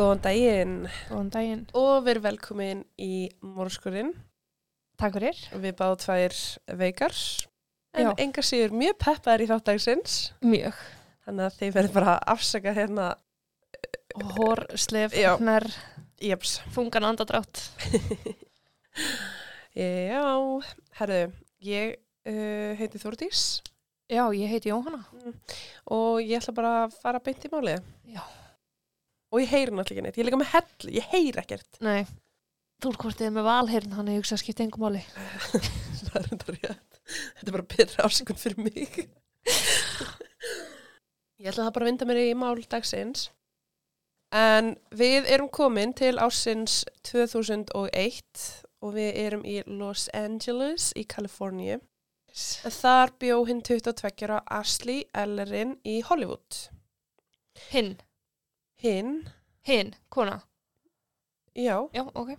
Góðan daginn Góðan daginn. og við erum velkomin í Mórskurinn. Takk fyrir. Við báðum tvær veikar en Já. enga síður mjög peppaðar í þáttagsins. Mjög. Þannig að þið verður bara að afsaka hérna. Hór, slef, hnar, Jeps. þungan andadrátt. Já, herðu, ég uh, heiti Þórdís Já, ég heiti Jóhanna. og ég ætla bara að fara beint í málið. Já. Og ég heyri náttúrulega ekki neitt. Ég er líka með hell, ég heyri ekkert. Nei, þið er með valheirn, hann er hugsa að skipta engum máli. Það er enda rétt. Þetta er bara betra ásökun fyrir mig. Ég ætla það bara að vinda mér í mál dagsins. En við erum komin til ásins 2001 og við erum í Los Angeles í Kaliforníu. Þar bjó hinn 22 ára Ashley Ellerin í Hollywood. Hinn, Hinn, hinn, kona. já, Já, ok.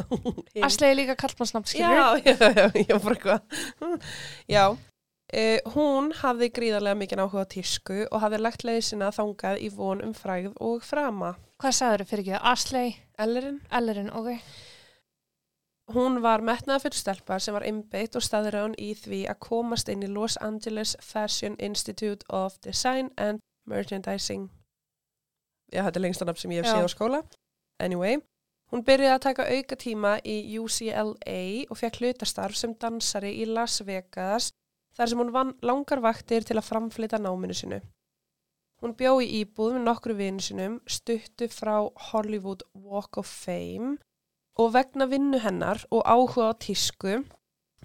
já, er líka kallmannsnafn, skilur. Já, já, já, já, bara eitthvað. Já, uh, hún hafði gríðarlega mikið áhuga tísku og hafði lagt leiði sinna þangað í von um fræð og frama. Hvað sagður þau fyrir ekki? Asli, Ellerin, Ellerin, ok. hún var metnaða fyrir stelpa sem var einbeitt og staður án í því að komast inn í Los Angeles Fashion Institute of Design and Merchandising. Já, þetta er lengsta nafn sem ég hef séð á skóla. Anyway, hún byrjaði að taka auka tíma í UCLA og fekk hlutastarf sem dansari í Las Vegas þar sem hún vann langar vaktir til að framflita náminu sinu. Hún bjó í íbúð með nokkru vinu sinum, stuttu frá Hollywood Walk of Fame og vegna vinnu hennar og áhuga á tísku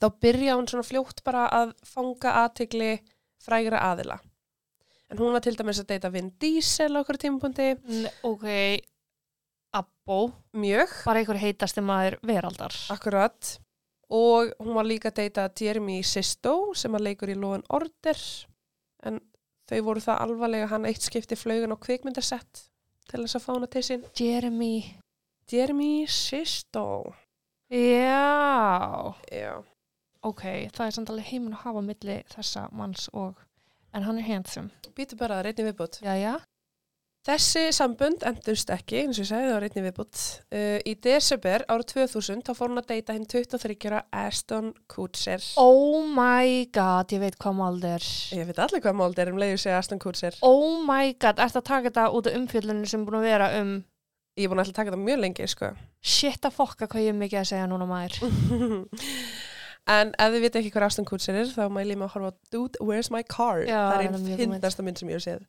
þá byrja hún svona fljótt bara að fanga aðtegli frægra aðila. En hún var til dæmis að deyta Vin Diesel á okkur tímapunkti, ok, Abbo, mjög, bara einhver heitasti maður veraldar. akkurat. Og hún var líka að deyta Jeremy Sisto sem að leikur í Law and Order. En þau voru það alvarlega hann eitt skipti flaugun á kvikmyndasett til þess að fá hana til sín. Jeremy. Jeremy Sisto. Já. Já. Ok, það er samt alveg heimin að hafa milli þessa manns og, en hann er handsome. Býtu bara að reyni viðbútt. Jæja. Þessi sambund endurst ekki, eins og ég sagði, það var einnig viðbútt. Uh, í desember árið 2000 þá fór hún að deyta hinn 23 ára Aston Kutcher. Oh my god, ég veit hvað máld er. Ég veit allir hvað máld er um leiður segja Aston Kutcher. Oh my god, ertu að taka þetta út af umfjöllunum sem búin að vera um Ég er búin að að taka það mjög lengi, sko. shit að fokka hvað ég er mikið að segja núna maður. en ef þið viti ekki hvað Aston Kutcher er, þá mæli ég mig að horfa á Dude, Where's My Car? Já, það er einn góð mynd. sem ég hef séð.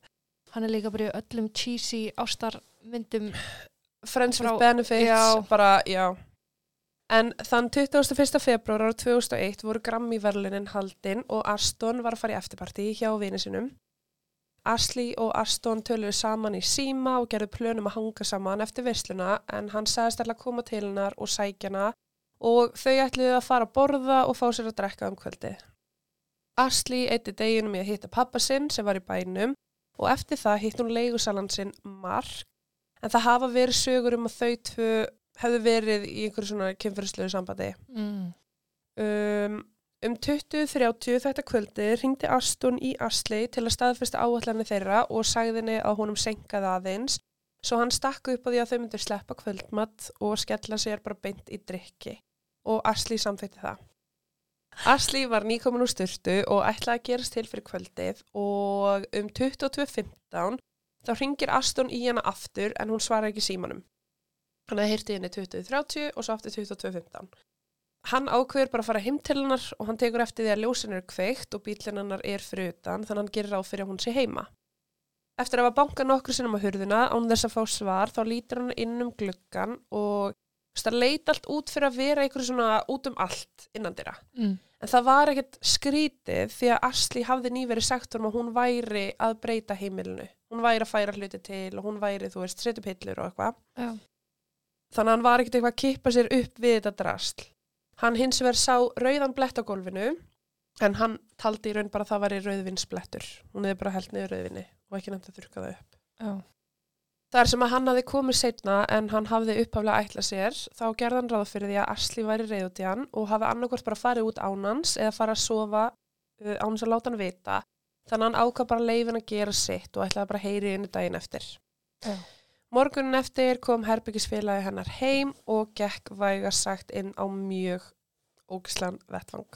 Hann er líka bara í öllum cheesy ástarmyndum. Friends with Benefits, já. bara, já. En þann 21. februar ára 2001 voru Grammy-verlunin haldin og Aston var að fara í eftirparti hjá vini sinum. Ashley og Aston töluðu saman í síma og gerðu plönum að hanga saman eftir veisluna en hann sagðist alltaf að koma til hennar og sækja hana og þau ætluðu að fara að borða og fá sér að drekka um kvöldi. Ashley eitti deginum í að hitta pappa sinn sem var í bænum og eftir það hitt hún leigusalan sinn Mark En það hafa verið sögur um að þau tvö hefðu verið í einhverju svona kynferðslegu sambandi. Mm. Um, um 20.30 þetta kvöldi ringdi Aston í Asli til að staðfesta áallanir þeirra og sagði henni að honum senkaði aðeins svo hann stakk upp á því að þau myndir sleppa kvöldmatt og skella sér bara beint í drikki og Asli samþýtti það. Asli var nýkomin úr styrtu og ætlaði að gerast til fyrir kvöldið og um 22.15 þá ringir Aston í hana aftur en hún svarar ekki símanum. Hann hefði heyrti henni 20.30 og svo aftur 22.15. Hann ákveður bara að fara heim til hennar og hann tekur eftir því að ljósin er kveikt og bílinn hennar er fyrir utan þannig að hann gerir ráð fyrir að hún sé heima. Eftir að hafa bankað nokkur sinnum á hurðina án þess að fá svar þá lítur hann inn um gluggan og það leit allt út fyrir að vera einhverju svona út um allt innan dyrra. Mm. En það var ekkert skrítið því að Asli hafði nýverið sagt um að hún væri að breyta heimilinu. Hún væri að færa hluti til og hún væri, þú veist, setja pillur og eitthvað. Já. Þannig að hann var ekkert eitthvað að kippa sér upp við þetta drasl. Hann hins vegar sá rauðan blett á gólfinu en hann taldi í raun bara að það væri rauðvinsblettur. Hún hefði bara held niður rauðvinni og ekki nefnt að þurka það upp. Já. Þar sem að hann hafði komið setna en hann hafði upphaflega ætlað sér, þá gerði hann ráð fyrir því að Asli væri reyðut í hann og hafi annarkvort bara farið út ánans eða fara að sofa uh, ánans að láta hann vita. Þannig hann ákvað bara leifin að gera sitt og ætlaði bara heyri inn í daginn eftir. Já. Morgunin eftir kom herbyggisfélagi hennar heim og gekk væga sagt inn á mjög ógislan vettvang.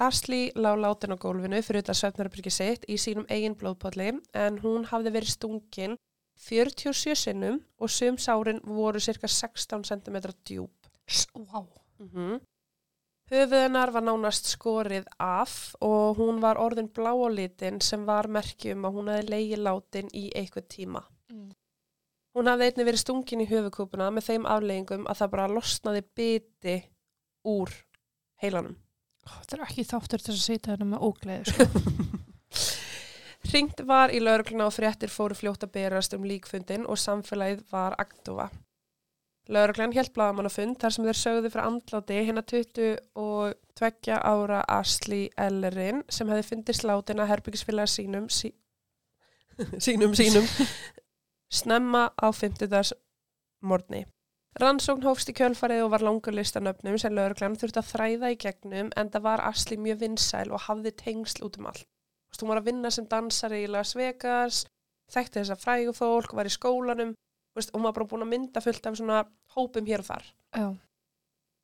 Asli lá látin á gólfinu fyrir þetta svefnarbyrgi sitt í sínum eigin blóðpalli en hún hafði verið stungin 47 sinnum og sum sárin voru cirka 16 cm djúb. Vá. Mm -hmm. Höfuðunar var nánast skorið af og hún var orðin blá á litin sem var merkjum að hún hefði leiði látin í eitthvað tíma. Mm. Hún hafði einnig verið stungin í höfukúpuna með þeim afleggingum að það bara losnaði biti úr heilanum. Þetta er ekki þáttur til að sýta hérna með ógleði, sko. Ringt var í laurugluna og fréttir fóru fljótt að berast um líkfundin og samfélagið var aktufa. Lauruglan held blagamannafund þar sem þeir sögðu frá andláti hérna 22 ára Asli Ellerin sem hefði fundist látina herbyggisfélaga sínum sí, sínum sínum snemma á 50. morgni. Rannsókn hófst í kjölfarið og var langur listanöfnum sem lauruglan þurfti að þræða í gegnum en það var Asli mjög vinsæl og hafði tengsl út um allt. Hún var að vinna sem dansari í Las Vegas, þekkti þess að frægu fólk, var í skólanum veist, hún var bara búin að mynda fullt af svona hópum hér og þar. Já.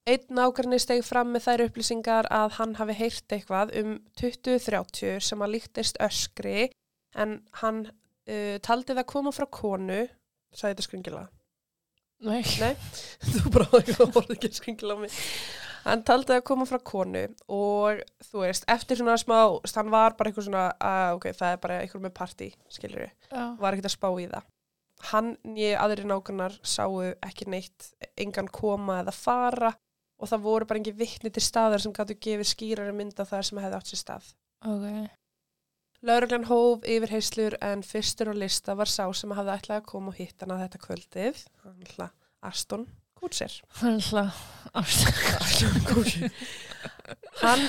Einn nákvæmni steg fram með þær upplýsingar að hann hafi heyrt eitthvað um 2030 sem að líktist öskri en hann uh, taldi það koma frá konu, sagði þetta skringilega. Nei. Nei, þú bara eitthvað voruð ekki skringilega á mig. Hann taldi það koma frá konu og þú veist, eftir svona smá, hann var bara eitthvað svona, að ok, það er bara eitthvað með partí, skilur við, Já. var ekkert að spá í það. Hann nýja aðri nákvæmnar sáu ekki neitt, engan koma eða fara og það voru bara engi vittni til staðar sem gætu gefið skýrari mynda það sem hefði átt sér stað. Ok. Lauruglan hóf yfir heislur en fyrstur á lista var sá sem hafði ætlaði að koma og hitta hana þetta kvöldið, hann ætla Aston Er alltaf hann,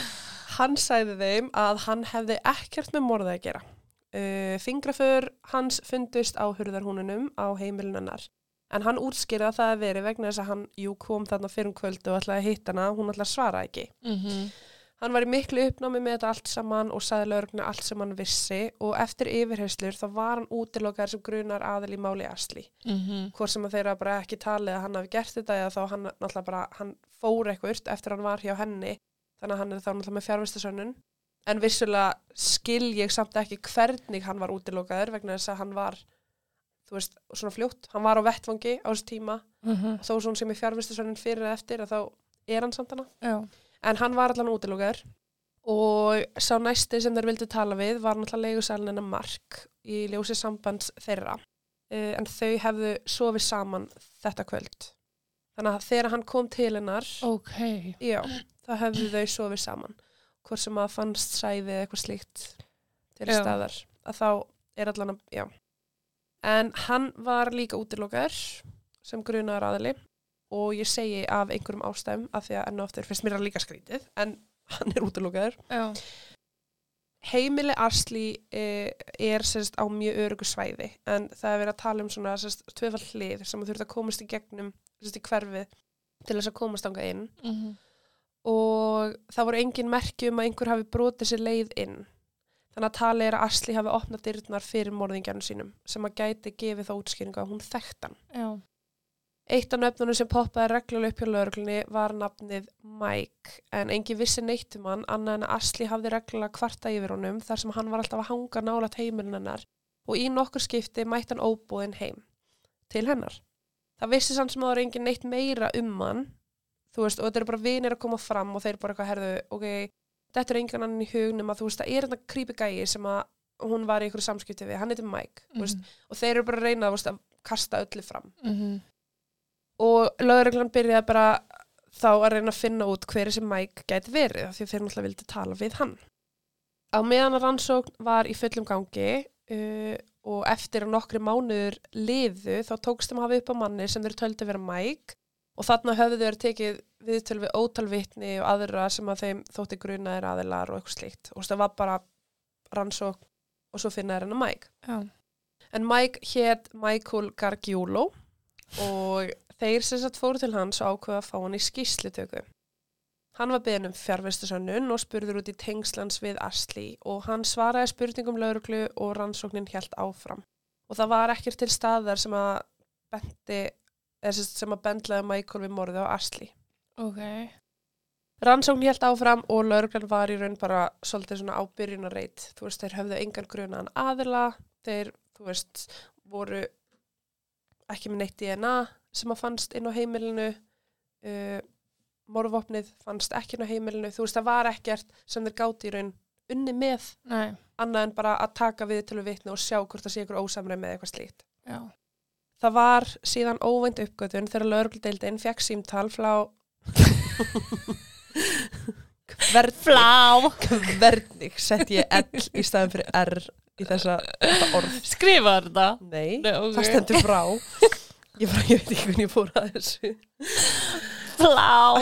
hann sæði þeim að hann hefði ekkert með morðið að gera. Uh, fingraför hans fundust á hurðarhúnunum á heimilunannar. En hann útskýrði að það verið vegna þess að hann jú, kom þarna fyrir um kvöldu og ætlaði að hitta hana, hún ætlaði að svara ekki. Mhm. Hann var í miklu uppnámi með þetta allt saman og saði lögregna allt sem hann vissi og eftir yfirheyslur þá var hann útilokaður sem grunar aðil í máli Asli. Mhm. Hvort sem þeirra bara ekki talið að hann hafi gert þetta eða þá hann náttúrulega bara, hann fór eitthvað eftir hann var hjá henni þannig að hann er þá náttúrulega með fjárvistasönnun. En vissulega skil ég samt ekki hvernig hann var útilokaður vegna þess að hann var, þú veist, svona fljótt. Hann var á vettvangi á þessu tíma Mhm. og þó svona sem er fjárvistasönnun fyrir eftir að þá er hann samt hana. Já. En hann var allan útilokaður og sá næsti sem þeir vildu tala við var náttúrulega leigusalinn hennar Mark í ljósi sambands þeirra. Uh, en þau hefðu sofið saman þetta kvöld. Þannig að þegar hann kom til hennar, Ok. já, þá hefðu þau sofið saman. Hvort sem að fannst sæði eða eitthvað slíkt til Já. staðar. Að þá er allan að, já. En hann var líka útilokaður sem grunaður aðili og ég segi af einhverjum ástæðum af því að enn og aftur finnst mér það líka skrítið en hann er útilokaður. Já. Heimili Asli eh, er sérst á mjög örugu svæði en það er verið að tala um svona sérst tvöfall hlið sem þú þurft að komast í gegnum sérst í hverfið til þess að komast ánga inn Mhm. og það voru engin merki um að einhver hafi brotið sér leið inn. Þannig að tali er að Asli hafi opnað dyrnar fyrir morðingjarnu sínum sem að gæti gefið þá útskýringu að hún þekkt hann. Já. Eitt af nöfnunum sem poppaði reglulega upp hjá lauruglunni var nafnið Mike en engi vissi neitt um hann annað en að Asli hafði reglulega kvarta yfir honum þar sem hann var alltaf að hanga nálat heimilin hennar og í nokkur skipti mætti hann óbúðin heim til hennar. Það vissi sann sem að það var engin neitt meira um hann þú veist og þetta eru bara vinir að koma fram og þeir bara eitthvað herðu ok, þetta er engan annan í hugnum að þú veist það er þetta creepy gæi sem að hún var í ykkur samskipti við, hann heitir Mike mm. veist, og þeir eru bara að reyna að kasta öllu fram Mhm. Og lögreglan byrjaði bara þá að reyna að finna út hver sem Mike gæti verið því að þeir náttúrulega vildi tala við hann. Á meðan að rannsókn var í fullum gangi uh, og eftir að nokkri mánuður liðu þá tókst þeim að hafa upp á manni sem þeir töldu vera Mike og þarna höfðu þeir tekið viðtöl við ótalvitni og aðra sem að þeim þótti grunaðir aðilar og eitthvað slíkt og það var bara rannsókn og svo finna þeir hennar Mike. Já. En Mike hétt Michael Gargiulo og þeir sem sagt fóru til hans ákveða að fá hann í skýslutöku. Hann var beðin um fjárvistasönnun og spurður út í tengslans við Asli og hann svaraði spurningum lauruglu og rannsóknin hjælt áfram. Og það var ekkert til staðar sem að bendi, eða sem að bendlaði Michael við morðið á Ashley. Ok. Rannsókn helt áfram og lauruglan var í raun bara svolítið svona á byrjunarreit. Þú veist, þeir höfðu engan grunaðan aðila, þeir, þú veist, voru ekki með neitt DNA sem að fannst inn á heimilinu, uh, morðvopnið fannst ekki inn á heimilinu, þú veist, það var ekkert sem þeir gáti í raun unni með, Nei, annað en bara að taka við til við vitni og sjá hvort það sé ykkur ósamræð með eitthvað slíkt. já. Það var síðan óvænt uppgötun þegar laurugludeildin fekk símtal frá Hvern, Flá! hvernig sett ég L í staðin fyrir R í þessa, orð Skrifaður þetta? Nei, Nei, ok. það stendur frá ég, bara, ég veit ekki hvernig ég fór að þessu Flá!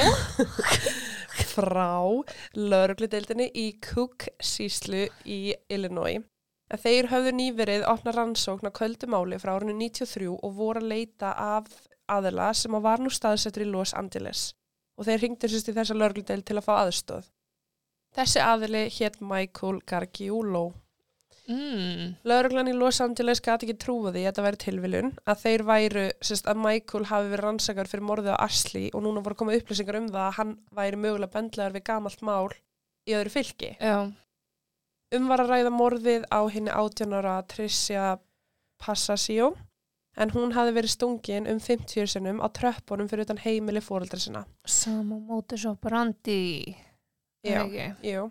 frá laurugludeildinni í Cook síslu í Illinois að þeir höfðu nýverið opna rannsókn á kvöldumáli frá árinu 93 og voru að leita af aðila sem að var nú staðsettur í Los Angeles og þeir ringdu sérst í þessa lörgludel til að fá aðstóð. Þessi aðili hétt Michael Gargiulo. Mm. Lörglan í Los Angeles gæti ekki trúa því að þetta væri tilviljun að þeir væru, sérst að Michael hafi verið rannsakar fyrir morðið á Ashley og núna voru komið upplýsingar um það að hann væri mögulega bendlegar við gamalt mál í öðru fylki. Já. Um var að ræða morðið á henni 18 ára Tricia Passasio en hún hafi verið stungin um 50 sinum á tröppunum fyrir utan heimili fóreldra sinna. Sama mótis operandi. Já, jú.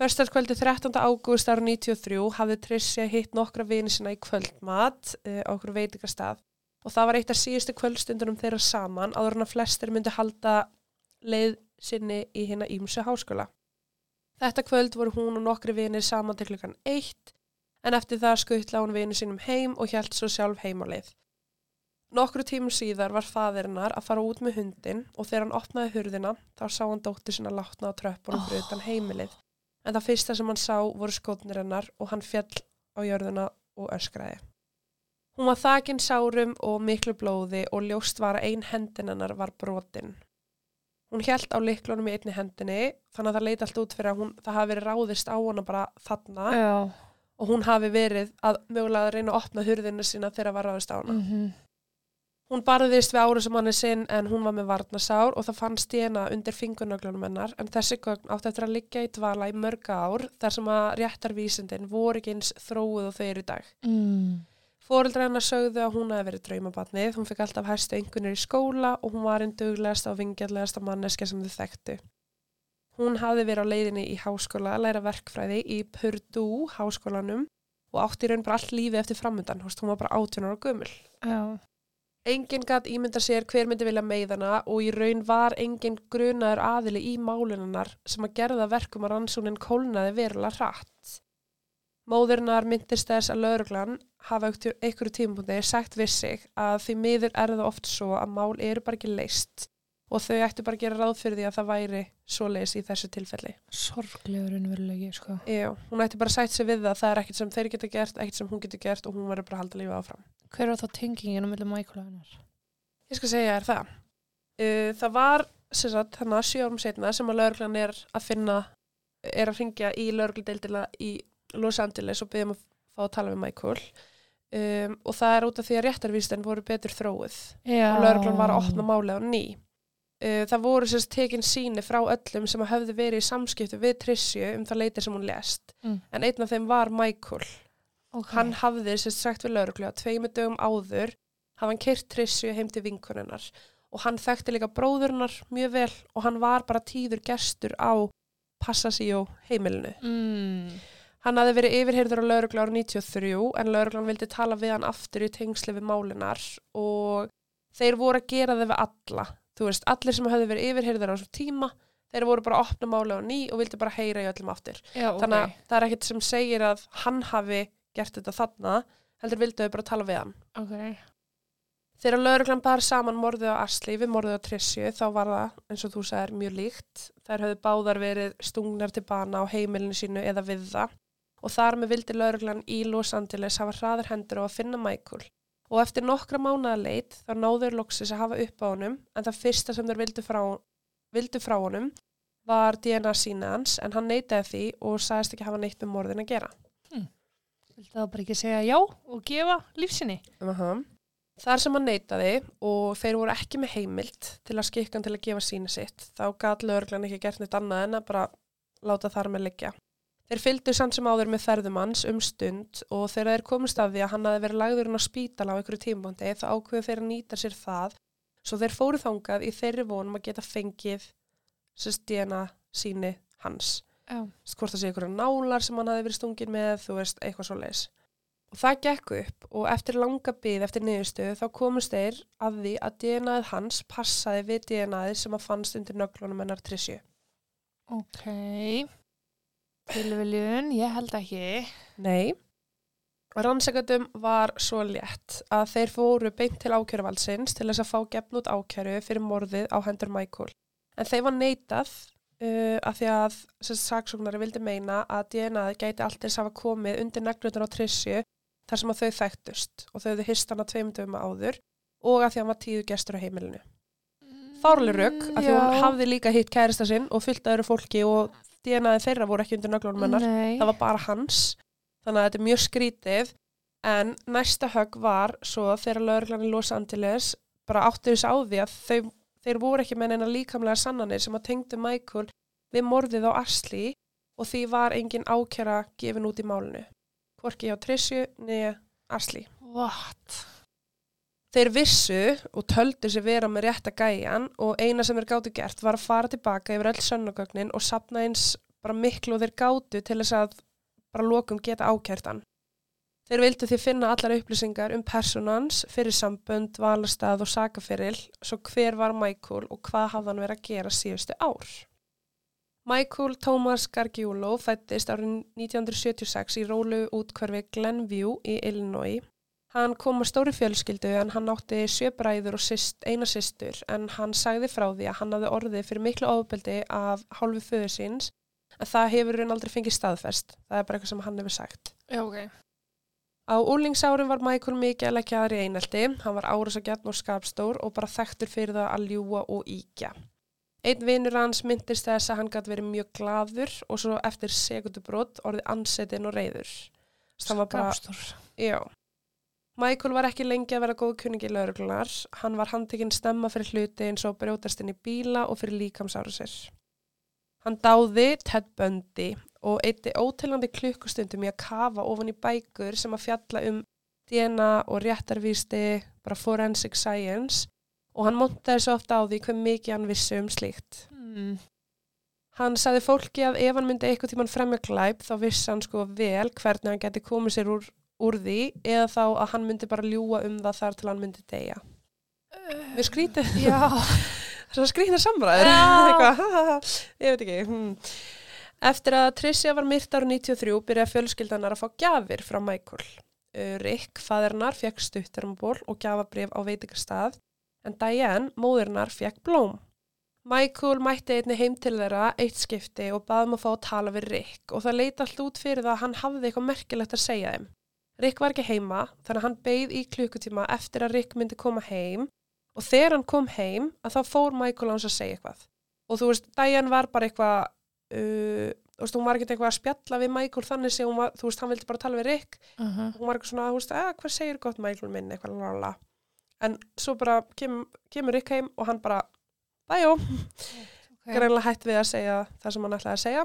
Förstarskvöldi 13. ágúst ára 93 hafði Tricia hitt nokkra vini sinna í kvöldmat uh, á okkur veitingastað og það var eitt af síðustu kvöldstundunum þeirra saman áður en að flestir myndi halda leið sinni í hérna ímsu háskóla. Þetta kvöld voru hún og nokkri vinir saman til klukkan eitt en eftir það skuttla hún vinir sínum heim og hjælt svo sjálf heim á leið. Nokkru tímum síðar var faðirinnar að fara út með hundin og þegar hann opnaði hurðina þá sá hann dóttir sinna látna á tröppunum fyrir utan heimilið. En það fyrsta sem hann sá voru skotnir hennar og hann fjall á jörðuna og öskraði. Hún var þakin sárum og miklu blóði og ljóst var að ein hendin hennar var brotin. Hún hjælt á liklunum í einni hendinni þannig að það leiti allt út fyrir að hún, það hafi verið ráðist á hana bara þarna Já. og hún hafi verið að mögulega að reyna að opna hurðina sína þegar var ráðist á hana. Mm Hún barðist við ára sem hann er sinn en hún var með varnasár og það fannst stena undir fingurnöglunum hennar en þessi gögn átti eftir að liggja í dvala í mörga ár þar sem að réttarvísindin voru ekki eins þróuð og þau eru í dag. mm. Fóreldra hennar sögðu að hún hefði verið draumabatnið, hún fikk alltaf hæstu einhvernir í skóla og hún var einn duglegasta og vingjallegasta manneska sem þau þekktu. Hún hafði verið á leiðinni í háskóla að læra verkfræði í Purdue háskólanum og átti raun bara allt lífi eftir framöndan, hún var bara 18 ára gömul. Já. Engin gatt ímynda sér hver myndi vilja meiðana og í raun var engin grunaður aðili í máluninnar sem að gerða verkum að rannsónin kólnaði verulega hratt. Móðurinnar myndist þess að lauruglan hafa einhverju tímapunkti sagt við sig að því miður er það oft svo að mál eru bara ekki leist og þau ættu bara að gera ráð fyrir því að það væri svo leist í þessu tilfelli. Sorglegur unnverulegi, sko. Jú, hún ætti bara að sætt sig við það, það er ekkert sem þeir geta gert, ekkert sem hún getur gert og hún verður bara að halda lífið áfram. Hver var þá tengingin á milli Michael og hennar? Ég skal segja þér það. Uh, það var sagt þannig að sjö árum setna sem að lauruglan er að finna, er að ringja í laurugludeildina í Los Angeles og byrjum að fá að tala við Michael. Um, og það er út af því að réttarvístin voru betur þróið Já. og lauruglan var að opna máli á ný. Uh, það voru sérst tekin síni frá öllum sem höfðu verið í samskiptu við Trissju um það leiti sem hún lest. Mm. En einn af þeim var Michael. Okay. Hann hafði sérst sagt við lauruglu að tveimu dögum áður hafði hann kyrt Trissju heim til vinkunennar og hann þekkti líka bróðurnar mjög vel og hann var bara tíður gestur á Passasíó heimilinu. Mm. Hann hafði verið yfirheyrður á lauruglu ára 93 en lauruglan vildi tala við hann aftur í tengsli við málinar og þeir voru að gera það við alla. Þú veist, allir sem hafði verið yfirheyrður á þessum tíma, þeir voru bara að opna máli á ný og vildi bara heyra í öllum aftur. Já. Þannig að það er ekkert sem segir að hann hafi gert þetta þarna, heldur vildu þau bara tala við hann. Ok. Þegar lauruglan bar saman morðið á Asli við morðið á Trissju þá var það, eins og þú sagðir, mjög líkt. Þær höfðu báðar verið stungnar til bana á heimilinu sínu eða við það og þar með vildi lauruglan í Los Angeles hafa hraðar hendur á að finna Michael. Og eftir nokkra mánaða leit þá náður loksis að hafa upp á honum en það fyrsta sem þeir vildu frá, vildu frá honum var DNA sína hans en hann neitaði því og sagðist ekki hafa neitt með morðin að gera. Viltu það bara ekki segja já og gefa lífsinni? Uh -huh. Þar sem hann neytaði og þeir voru ekki með heimild til að skikka hann til að gefa síni sitt, þá gat lögreglan ekki gert neitt annað en að bara láta þar með liggja. Þeir fylgdu sann sem áður með ferðumanns um stund og þegar þeir komist af því að hann hafi verið lagður inn á spítala á einhverju tímabóndi þá ákveðu þeir að nýta sér það svo þeir fóru þangað í þeirri vonum að geta fengið sérst DNA síni hans. Já. Hvort það sé einhverja nálar sem hann hafi verið stungin með, þú veist, eitthvað svo leis. Og það gekk upp og eftir langa byð eftir niðurstöðu þá komust þeir að því að DNAð hans passaði við DNAð sem að fannst undir nöglunum hennar Trissju. Ok. Tilviljun, ég held ekki. Nei, rannsakatum var svo létt að þeir fóru beint til ákjöruvaldsins til þess að fá gefn út ákjöru fyrir morðið á hendur Michael. En þeir var neitað uh, af því að saksóknari vildi meina að DNAð gæti alltaf hafa komið undir neglunar á Trissju þar sem að þau þekktust og þau hefðu hist hana tveimundum áður og að því að hann var tíðu gestur á heimilinu. Fárlega rögg að því hún hafði líka hitt kærista sinn og fyllt öðru fólki og DNAði þeirra voru ekki undir nöglunum hennar. Það var bara hans. Þannig að þetta er mjög skrítið en næsta högg var svo þegar í Los Angeles bara áttu þess á því að þau, þeir voru ekki með neina líkamlega sannanir sem að tengdu Michael við morðið á Ashley og því var engin ákjara gefin út í málinu. Hvorki hjá Trissju niður Ashley. What? Þeir vissu og töldu sér vera með rétta gæjan og eina sem þeir gáttu gert var að fara tilbaka yfir öll sönnugögnin og sapna eins bara miklu og þeir gáttu til þess að bara lokum geta ákjærtan. Þeir vildu því finna allar upplýsingar um personans, fyrir sambönd, valastað og sakaferil, svo hver var Michael og hvað hafði hann verið að gera síðustu ár. Michael Thomas Gargiulo fættist árið 1976 í rólu útkvarfi Glenview í Illinois. Hann kom á stóri fjölskyldu en hann átti sjöbræður og syst, eina systur en hann sagði frá því að hann hafði orðið fyrir miklu ofbeldi af hálfu föður síns en það hefur hann aldrei fengið staðfest. Það er bara eitthvað sem hann hefur sagt. Já, ok. Á úlingsárum var Michael mikið að leggja aðri einelti, hann var árasagjarn og skapstór og bara þekktur fyrir það að ljúa og íkja. Einn vinur hans myndist þess að hann gæti verið mjög glaður og svo eftir segundubrót orðið ansettin og reyður. Skapstór. já. Michael var ekki lengi að vera góð kunningi lauruglunar, hann var handtekinn stemma fyrir hluti eins og brjótast inn í bíla og fyrir líkamsáru sér. Hann dáði Ted Bundy og eitti óteljandi klukkustundum í að kafa ofan í bækur sem að fjalla um DNA og réttarvísti, bara forensic science og hann montaði svo ofta á því hver mikið hann vissi um slíkt. Mm. Hann sagði fólki að ef hann myndi eitthvað tímann fremja glæp þá vissi hann sko vel hvernig hann geti komið sér úr, úr því eða þá að hann myndi bara ljúa um það þar til hann myndi deyja. Við skrítið, Já. svo skrítið samræður, ég veit ekki. Hmm. Eftir að Tricia var myrt ára 93 byrjaði fjölskyldanar að fá gjafir frá Michael. Uh, Rick, faðurnar, fekk stuttarmaból og gjafabrif á veitingarstað en Diane, móðurnar, fekk blóm. Michael mætti einni heim til þeirra eitt skipti og baði um að fá að tala við Rick og það leita allt út fyrir það að hann hafði eitthvað merkilegt að segja þeim. Rick var ekki heima þannig að hann beigð í klukkutíma eftir að Rick myndi koma heim og þegar hann kom heim að þá fór Michael hans að segja eitthvað. Og þú veist, Diane var bara eitthvað, uh, þú veist, hún var ekkert eitthvað að spjalla við Michael þannig sem hún var, þú veist, hann vildi bara tala við Rick Uh -huh. hún var eitthvað svona, þú veist, að hvað segir gott Michael minn, eitthvað lala en svo bara kem, kemur Rick heim og hann bara, bæjó okay. greinlega hætt við að segja það sem hann ætlaði að segja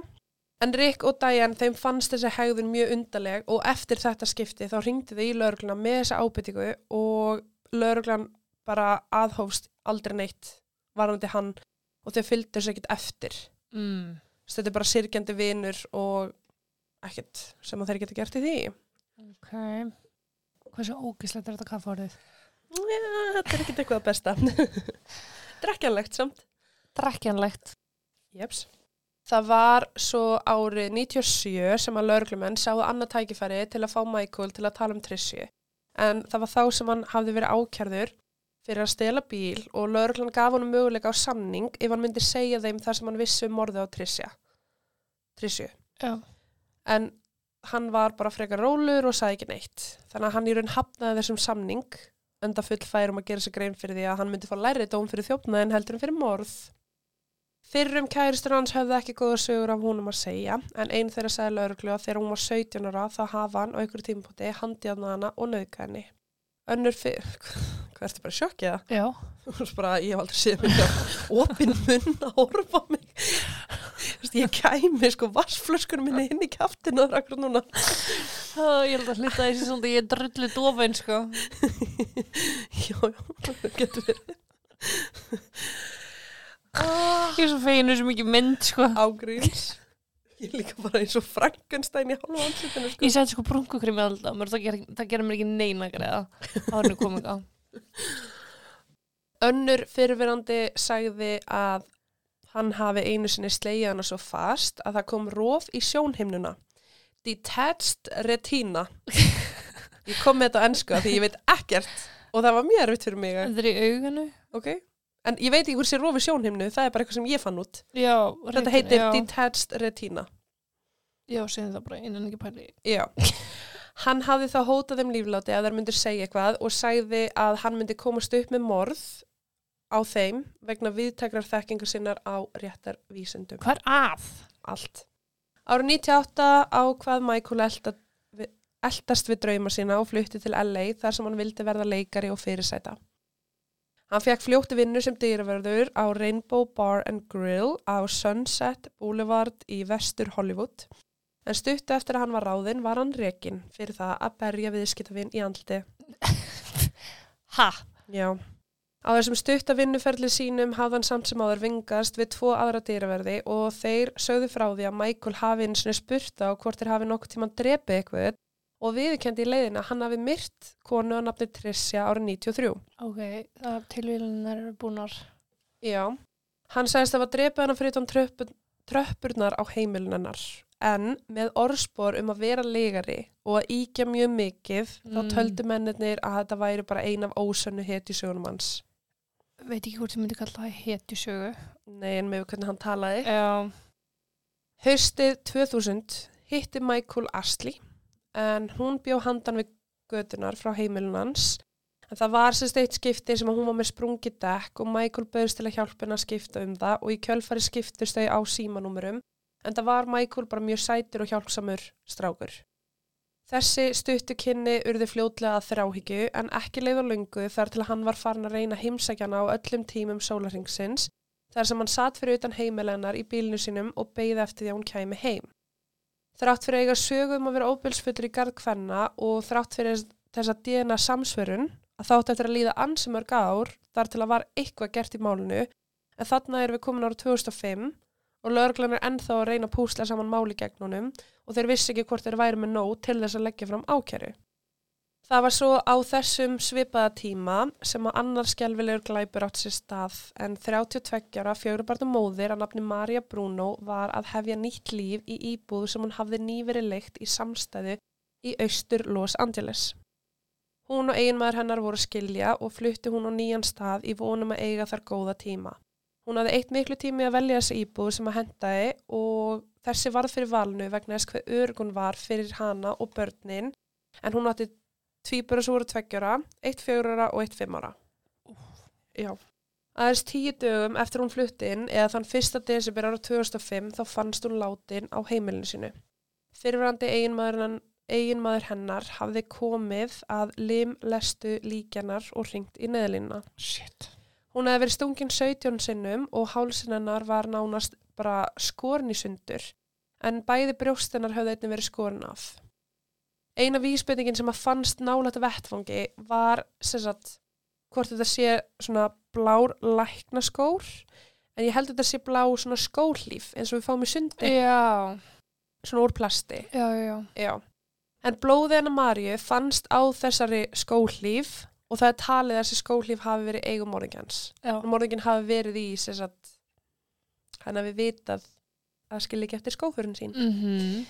en Rick og Diane, þeim fannst þessi hegðun mjög undarleg og eftir þetta skipti þá ringdi þau í laurugluna með þessa ábyrtingu og lauruglan bara aðhófst aldrei neitt varandi hann og þau fylgdu sér ekkert eftir Mm. Þetta er bara sirkjandi vinur og ekkert sem þeir geta gert í því Ok. Hversu ógislegt er þetta kaffárið? Já, þetta er ekkert eitthvað að besta. Drekkjanlegt samt. Drekkjanlegt. Jeps. Það var svo árið 97 sem að lauruglumenn sáðu annað tækifæri til að fá Michael til að tala um Trissi. En það var þá sem hann hafði verið ákjærður fyrir að stela bíl og lauruglan gaf honum möguleika á samning ef hann myndi segja þeim þar sem hann vissi um morðið á Trissi. Trissi. Já. En hann var bara frekar rólur og sagði ekki neitt. Þannig að hann í raun hafnaði þessum samning enda full fær um að gera sig grein fyrir því að hann myndi fá læri dóm fyrir þjófnaðin heldur en fyrir morð. Fyrrum kæristur hans höfði ekki góða sögur af húnum að segja en einn þeirra sagði lauruglu að þegar hún var 17 ára þá hafa hann á einhverju tímpúti handjáðna hana og nauðka henni. Önnur fyrir, Hvað ertu bara í sjokki eða? Já. Þú veist bara, ég hef aldrei séð mér hjá opinn munn að horfa á mig. Þú veist, ég kæmi sko vassflöskunum minni inn í kæftinu og akkur núna. Það, ég held að hluta þessi svona, ég er drullu dofin, sko. Já, já, það getur verið. Ég er svo feginu svo mikið mynd, sko. Ágríns. Ég er líka bara eins og Frankenstein í hálfa andlutinu sko. Ég seti sko brunkukrimi alltaf, það, ger, það gerir mér ekki neina var henni komið á. Önnur fyrirverandi sagði að hann hafi einu sinni slegið hana svo fast að það kom rof í sjónhimnuna. Detached retina. Ég kom með þetta á ennsku því ég veit ekkert og það var mjög erfitt fyrir mig. Þetta er í auganu. Ok? En ég veit ekki hvort sé rof í sjónhimnu, það er bara eitthvað sem ég fann út. Já, Þetta retina, heitir já. detached retina. Já, segjum það bara, innan ekki pæli. Já. Hann hafði þá hótað þeim lífláti að þær myndir segja eitthvað og sagði að hann myndi komast upp með morð á þeim vegna viðtakrar þekkingar sinnar á réttar vísendum. Hvað er að? Allt. Árið 98 ákvað Michael elda, eldast við drauma sína og flutti til LA þar sem hann vildi verða leikari og fyrirsæta. Hann fekk fljótti vinnu sem dýraverður á Rainbow Bar and Grill á Sunset Boulevard í vestur Hollywood. En stuttu eftir að hann var ráðinn var hann rekin fyrir það að berja viðskiptavinn í andliti. Ha? Já. Á þessum stutta vinnuferli sínum hafði hann samt sem áður vingast við tvo aðra dýraverði og þeir sögðu frá því að Michael hafi einu sinni spurta á hvort þeir hafi nokkuð tíma drepið eitthvað og viðkendi í leiðina að hann hafi myrt konu að nafni Tricia árið 93. Ok, það tilvílunar eru búnar. Já. Hann sagðist að var drepið hana fyrir tröppur, tröppurnar á heimilin hennar en með orðspor um að vera legari og að íkja mjög mikið þá Mm. töldu mennirnir að þetta væri bara ein af ósönnu hetjusögunum hans. Veit ekki hvort ég myndi kalla það hetjusögu. Nei, en með hvernig hann talaði. Já. Haustið 2000 hitti Michael Astley en hún bjó handan við götunar frá heimilun hans. En það var sérst eitt skipti sem að hún var með sprungið dekk og Michael bauðst til að hjálpa henni að skipta um það og í kjölfari skiptust þau á símanúmurum. En það var Michael bara mjög sætur og hjálpsamur strákur. Þessi stuttu kynni urði fljótlega að þráhyggju en ekki leið á löngu þar til að hann var farin að reyna heimsækjana á öllum tímum sólarhingsins þar sem hann satt fyrir utan heimilennar í bílinu sínum og beigði eftir því að hún kæmi heim. Þrátt fyrir að eiga sögum að vera óbylsfutur í garð kvenna og þrátt fyrir þessa DNA samsverun að þátt eftir að líða ansi mörg ár þar til að var eitthvað gert í málinu en þarna erum við komin ára 2005 og lögreglan er ennþá að reyna að púsla saman máli gegn honum og þeir vissi ekki hvort þeir væri með nóg til þess að leggja fram ákæru. Það var svo á þessum svipaða tíma sem að annar skjálfilegur glæpur átt sér stað en 32 ára fjögrubarta móðir að nafni Maria Bruno var að hefja nýtt líf í íbúð sem hún hafði nýverið leikt í samstæðu í austur Los Angeles. Hún og eiginmaður hennar voru skilja og flutti hún á nýjan stað í vonum að eiga þar góða tíma. Hún hafði eitt miklu tími að velja þessi íbúð sem að hendaði og þessi varð fyrir valinu vegna þess hver örgun var fyrir hana og börnin en hún átti tvíbura sem voru tveggjara, eitt fjörara og eitt fimmara. Já. Aðeins tíu dögum eftir hún flutti inn eða þann 1. desember ára 2005 þá fannst hún látin á heimilinu sinu. Fyrirverandi eiginmaður, hennar hafði komið að limlestu líkjanar og ringt í neðlínuna. Shit. Hún hefði verið stungin 17 sinnum og hálsin hennar var nánast bara skorin í sundur en bæði brjóst hennar höfði einnig verið skorin af. Eina vísbendingin sem að fannst nálægt vettfangi var sagt hvort þetta sé svona blár læknaskór en ég held að þetta sé blá svona skólíf eins og við fáum í sundi Já. svona úr plasti. Já, já. Já. En blóðið hennar Maríu fannst á þessari skólíf og það er talið að þessi skólíf hafi verið eigum morðingjans. Já. Morðingin hafi verið í hann hafi vitað að skilja ekki eftir skófurinn sín. Mm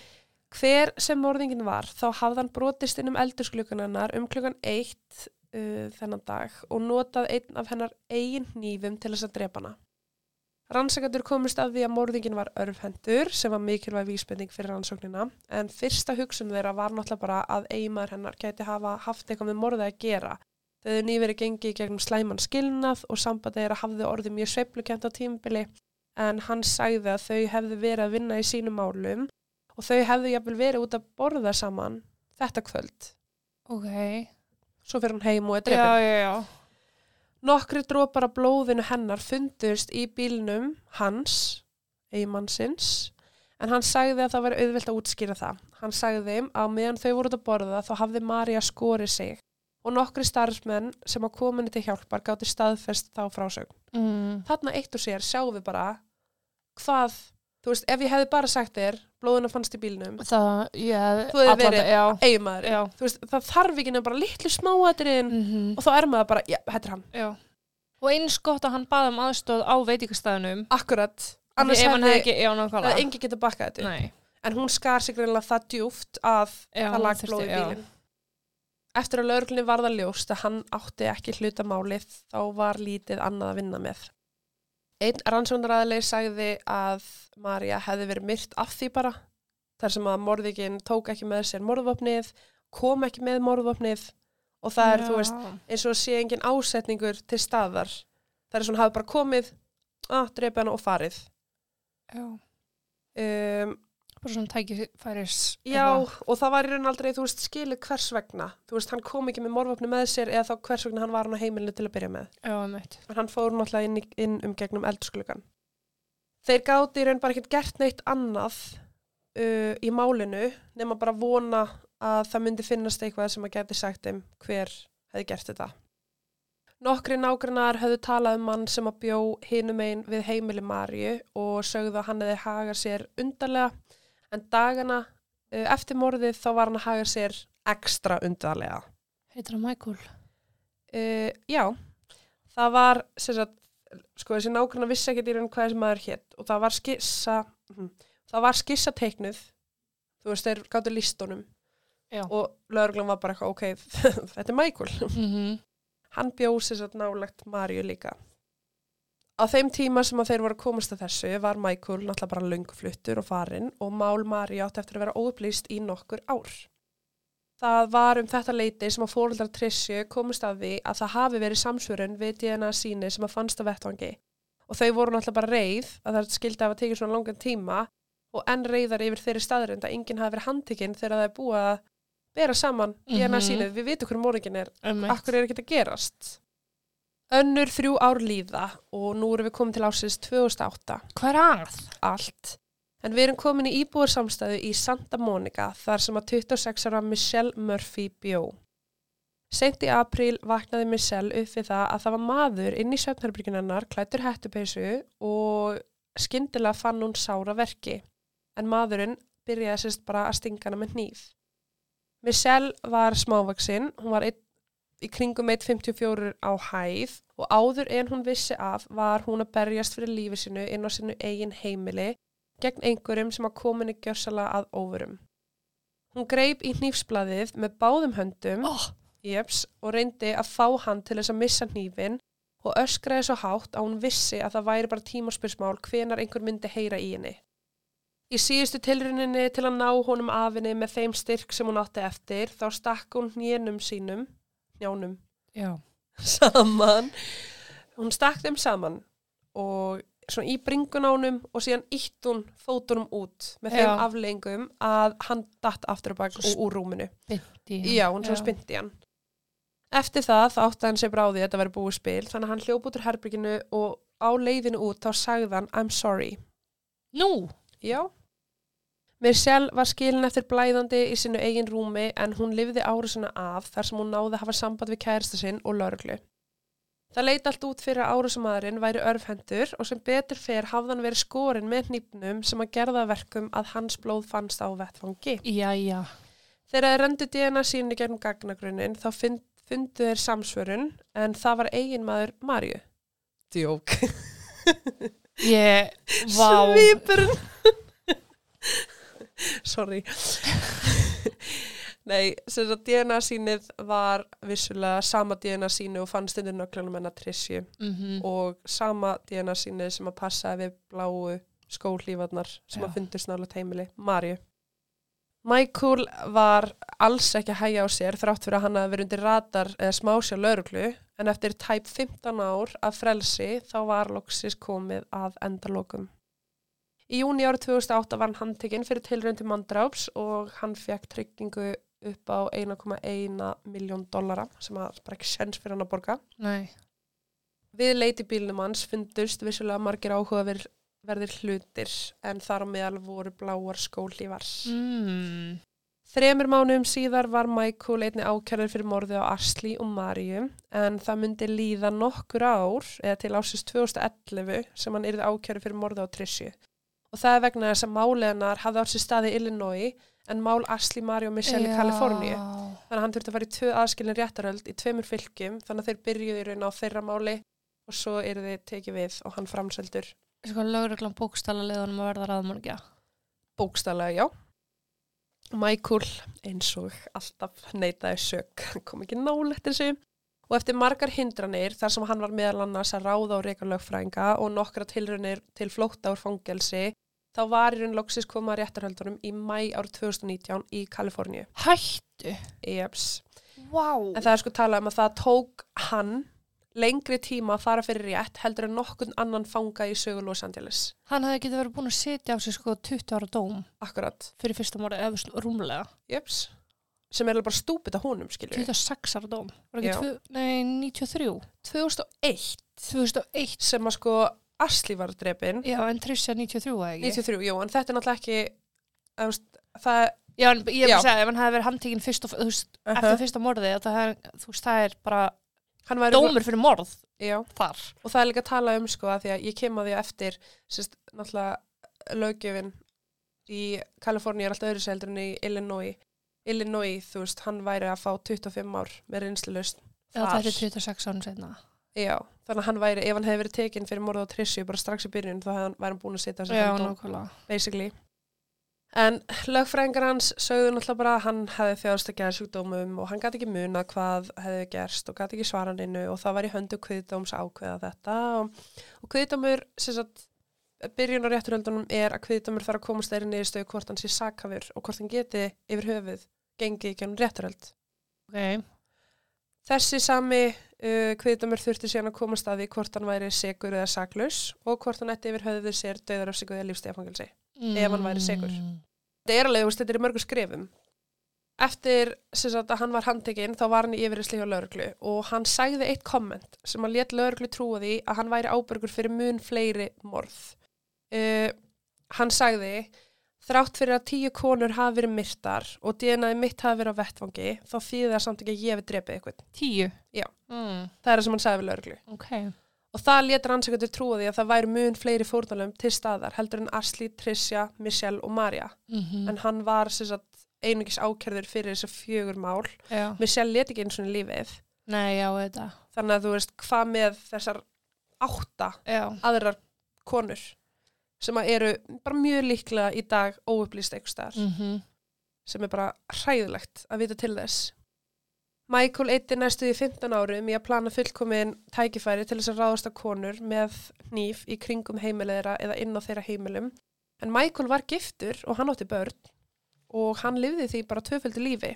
Hver sem morðingin var þá hafði hann brotist inn um eldursklukan hennar um klukkan eitt uh, þennan dag og notað einn af hennar eigin nýfum til þess að drepa hana. Rannsakandur komist af því að morðingin var örfhendur sem var mikilvæg vísbending fyrir rannsóknina en fyrsta hugsun þeirra var náttúrulega bara að eiginmaður hennar gæti hafa haft eitthvað með morðið að gera. Þau nýverið gengið gegnum slæman skilnað og sambandi þeirra hafði orðið mjög sveiflukent á tímbili en hann sagði að þau hefðu verið að vinna í sínum málum og þau hefðu jafnvel verið út að borða saman þetta kvöld. Ok. Svo fyrir hann heim og er já. Nokkri drópar af blóðinu hennar fundust í bílnum hans, eigimannsins, en hann sagði að það væri auðvilt að útskýra það. Hann sagði að meðan þau voruð að borða þá hafði Marja skorið sig og nokkri starfsmenn sem á kominu til hjálpar gátti staðfest þá frásögn. mm. Þarna eitt og sér sjáum við bara hvað, þú veist, ef ég hefði bara sagt þér, blóðuna fannst í bílnum, það, ég Þú hefði verið- eiginmaður, það þarf ekki nefn bara litlu smáatriðin Mm og þá er maður bara, já, þetta er hann. já og eins gott að hann baði um aðstóð á veitingastæðunum Akkurat, annars hefði það engi getað bakkað þetta. Nei, En hún skar sig greinlega það djúft að já, það lag þurfti- blóð í já. bílinn. Eftir að lauruglunni varða ljóst að hann átti ekki hlutamálið þá var lítið annað að vinna með. Einn rannsóknaræðileg sagði að Marja hefði verið myrt af því bara þar sem að morðikinn tók ekki með sér morðvopnið, kom ekki með morðvopnið og það er, þú veist, Já. eins og sé engin ásetningur til staðar. Það er svona hafi bara komið, að drepa hana og farið. já, Um, bara svona tækifæris Já, og það var í raun aldrei, þú veist, skilið hvers vegna. Þú veist, hann kom ekki með morfapni með sér eða þá hvers vegna hann var hann á heimilinu til að byrja með. já, meitt En hann fór náttúrulega inn, inn um gegnum eldskulugan. Þeir gáti í raun bara ekkert gert neitt annað uh, í málinu nema bara vona að það myndi finnast eitthvað sem að geti sagt þeim hver hefði gert þetta. Nokkri nágrannar höfðu talað um mann sem að bjó hinum einn við heimili Marju og sögðu að hann hefði hagað sér undarlega en dagana uh, eftir morðið þá var hann að haga sér ekstra undarlega. heitir hann Michael Uh, já, það var sagt, sko þessi nákvæmna vissi ekki í raun hvað þessi maður hétt og það var skissa hm, það var skissa teiknuð þú veist, þeir gáttu listunum Já. og lögreglan var bara eitthvað ok, þetta er Michael mm -hmm. hann bjóð sér satt nálagt Marju líka á þeim tíma sem að þeir voru að komast að þessu var Michael náttúrulega bara löngfluttur og farinn og mál Marju átti eftir að vera óupplýst í nokkur ár. Það var um þetta leiti sem að fóröldar Trissju komist að því að það hafi verið samsvörun við DNA síni sem að fannst á vettvangi. Og þau voru náttúrulega bara reið að það skildi að hafa tekið svona langan tíma og enn reyðar yfir þeirri staðrind að enginn hafi verið handtekinn þegar það er búið að bera saman DNA Mhm. sínið, við vitum hvernig morgin er. Akkur er ekki að gerast önnur þrjú ár líða og nú erum við komin til ásins 2008 Hvað er að? allt. En við erum komin í íbúarsamstæðu í Santa Monica þar sem að 26 ára Michelle Murphy bjó. Seint í apríl vaknaði Michelle upp við það að það var maður inn í svefnherbyrgjunarnar klættur hættupeysu og skyndilega fann hún sára verki. En maðurinn byrjaði sérst bara að stinga hana með hníf. Michelle var smávaksinn, hún var einn í kringum 1,54 á hæð og áður en hún vissi af var hún að berjast fyrir lífi sinu inn á sinu eigin heimili gegn einhverjum sem að komin í gjörsala að óverum. Hún greip í hnífsblaðið með báðum höndum Oh, jeps, og reyndi að fá hann til þess að missa hnífin og öskraði svo hátt að hún vissi að það væri bara tímaspyrsmál hvenar einhver myndi heyra í henni. Í síðustu tilruninni til að ná honum af henni með þeim styrk sem hún átti eftir þá stakk hún hnjönum sínum, njánum, já. saman. Hún stakk þeim saman og svona í bringun á honum og síðan ítt hún fótunum út með þeim afleggingum að hann datt aftur og bak og úr rúminu. Já, hún svo spyndi hann. Eftir það þá átti hann sér bráði að þetta væri búið spil þannig að hann hljóp út úr herbygginu og á leiðinu út þá sagði hann I'm sorry. Nú, Já. Michelle var skilin eftir blæðandi í sinu eigin rúmi en hún lifði árusuna af þar sem hún náði að hafa samband við kærasta sinn og lörglu. Það leit allt út fyrir að árusumadurinn væri örfhendur og sem betur fer hafði hann verið skorinn með hnýpnum sem að gerða verkum að hans blóð fannst á vettfangi. jæja. Þegar þeir rendu DNA sínu gegnum gagnagrunnin þá fund, fundu þeir samsvörun en það var eiginmaður Marju. Djók. Ég, vá. Svipurinn. Sorry. Nei, sem að DNA sínið var vissulega sama DNA sínu og fannst undir nöglunum hennar Trissju Mm og sama DNA sínið sem að passaði við bláu skóhlífarnar sem Já. að fundist nála heimili, Marju. Michael var alls ekki að hægja á sér þrátt fyrir að hann hafi verið undir radar eða smásjá lauruglu en eftir tæp 15 ár af frelsi þá var loksis komið að endalokum. Í júni árið 2008 var hann handtekinn fyrir tilrönd til mandráps og hann fekk tryggingu upp á 1,1 miljón dollara sem að bara ekki sens fyrir hann að borga. Nei. Við leiti bílnum hans fundust vissulega margir áhugaverðir hlutir en þar á meðal voru bláar skólífar. Mm. Þremur mánuðum síðar var Michael einni ákjærður fyrir morðið á Asli og Marju en það myndi líða nokkur ár eða til ásins 2011 sem hann yrði ákjærður fyrir morðið á Trissu. Og það er vegna þess að máleganar hafði átt sér staði í Illinois en mál Asli, Marju og Michelle í Kaliforníu. Þannig að hann þurfti að fara í tvö aðskilin réttaröld í tveimur fylgjum þannig að þeir byrjuði í raun á þeirra máli og svo eru þið tekið við og hann framseldur Sko, lögreglan bókstala leiðunum að verða raðmörgja. bókstælega, já. Michael, eins og alltaf neitaði sök, kom ekki nálægt þessu. Og eftir margar hindranir, þar sem hann var meðal annars að ráða á reyka lögfræðinga og nokkra tilraunir til flótta úr fangelsi, þá var í raun loksis koma réttarhöldunum í mæ árið 2019 í Kaliforníu. Hættu? Jeps. Vá. En það er sko talað um að það tók hann lengri tíma að fara fyrir rétt heldur en nokkun annan fanga í sögu Los Angeles. Hann hefði getið verið búin að sitja á sig sko 20 ára dóm Akkurat. fyrir fyrsta morði, eða rúmlega. Jeps. Sem er alveg bara stúpid á honum, skilju. 26 ára dóm. Var ekki, tvö, nei, 93. 2001 2001. sem að sko Asli var drepin. Já, en Trisha 93, eða ekki? 93, jú, en þetta er náttúrulega ekki, veist, það, Já, en ég er að segja, ef hann hefði verið handtekinn fyrst og, veist, uh eftir fyrsta morði, það þú veist, það er bara dómur fyrir morð já, þar. og það er líka að tala um sko að því að ég kem að því eftir, sérst, náttúrulega löggjöfin í Kaliforníu er alltaf öðru seldur en í Illinois. Illinois, þú veist, hann væri að fá 25 ár með reynslulust. Já, þetta er 26 ánum setna. Já, þannig að hann væri, ef hann hefði verið tekinn fyrir morð á Trissu bara strax í byrjun, þá hann væri hann búin að sitja Já, nákvæmlega. basically. En lögfræðingar hans sögðu náttúrulega bara að hann hefði þjáðast að gera sjúkdómum og hann gæti ekki muna hvað hefði gerst og gæti ekki svara neinu og það var í höndu kviðdóms ákveða þetta og, og kviðdómur, sem sagt, byrjun á rétturhöldunum er að kviðdómur þarf að komast þeirri niðurstöðu hvort hann sé sakhafur og hvort hann geti yfir höfuð gengið í gennum rétturhöld. Ok, Þessi sami uh, kviðdómur þurfti síðan að komast að því hvort hann væri segur eða saklaus og hvort hann ætti yfir höfuð sér döðarafsíku eða lífstegafangilsi. Ef hann væri sekur. Mm. Þetta er alveg, þetta er í mörgu skrifum. Eftir sagt, að hann var handtekinn þá var hann í yfirrisli hjá lauruglu og hann sagði eitt komment sem að let lauruglu trúa því að hann væri ábyrgur fyrir mun fleiri morð. Uh, hann sagði þrátt fyrir að tíu konur hafi verið myrtar og DNAði mitt hafi verið á vettfangi þá þýði það samt ekki að ég hef drepið eitthvað. Tíu? Já. Mm. Það er það sem hann sagði við lauruglu. Ok. Og það letur rannsækjöndur trúa því að það væri mun fleiri fórnalum til staðar heldur en Asli, Tricia, Michelle og Marja. Mm En hann var sagt, einungis ákjörður fyrir þess fjögur mál. Já. Michelle let ekki eins og lífið. Nei, já, þetta. Þannig að þú veist, hvað með þessar átta Já. aðrar konur sem eru bara mjög líklega í dag óupplýst eitthvað staðar Mm sem er bara hræðilegt að vita til þess. Michael eitti næstu í 15 árum í að plana fullkomin tækifæri til þess að ráðast að konur með hníf í kringum heimilegra eða inn á þeirra heimilum. En Michael var giftur og hann átti börn og hann lifði því bara tvöföldu lífi.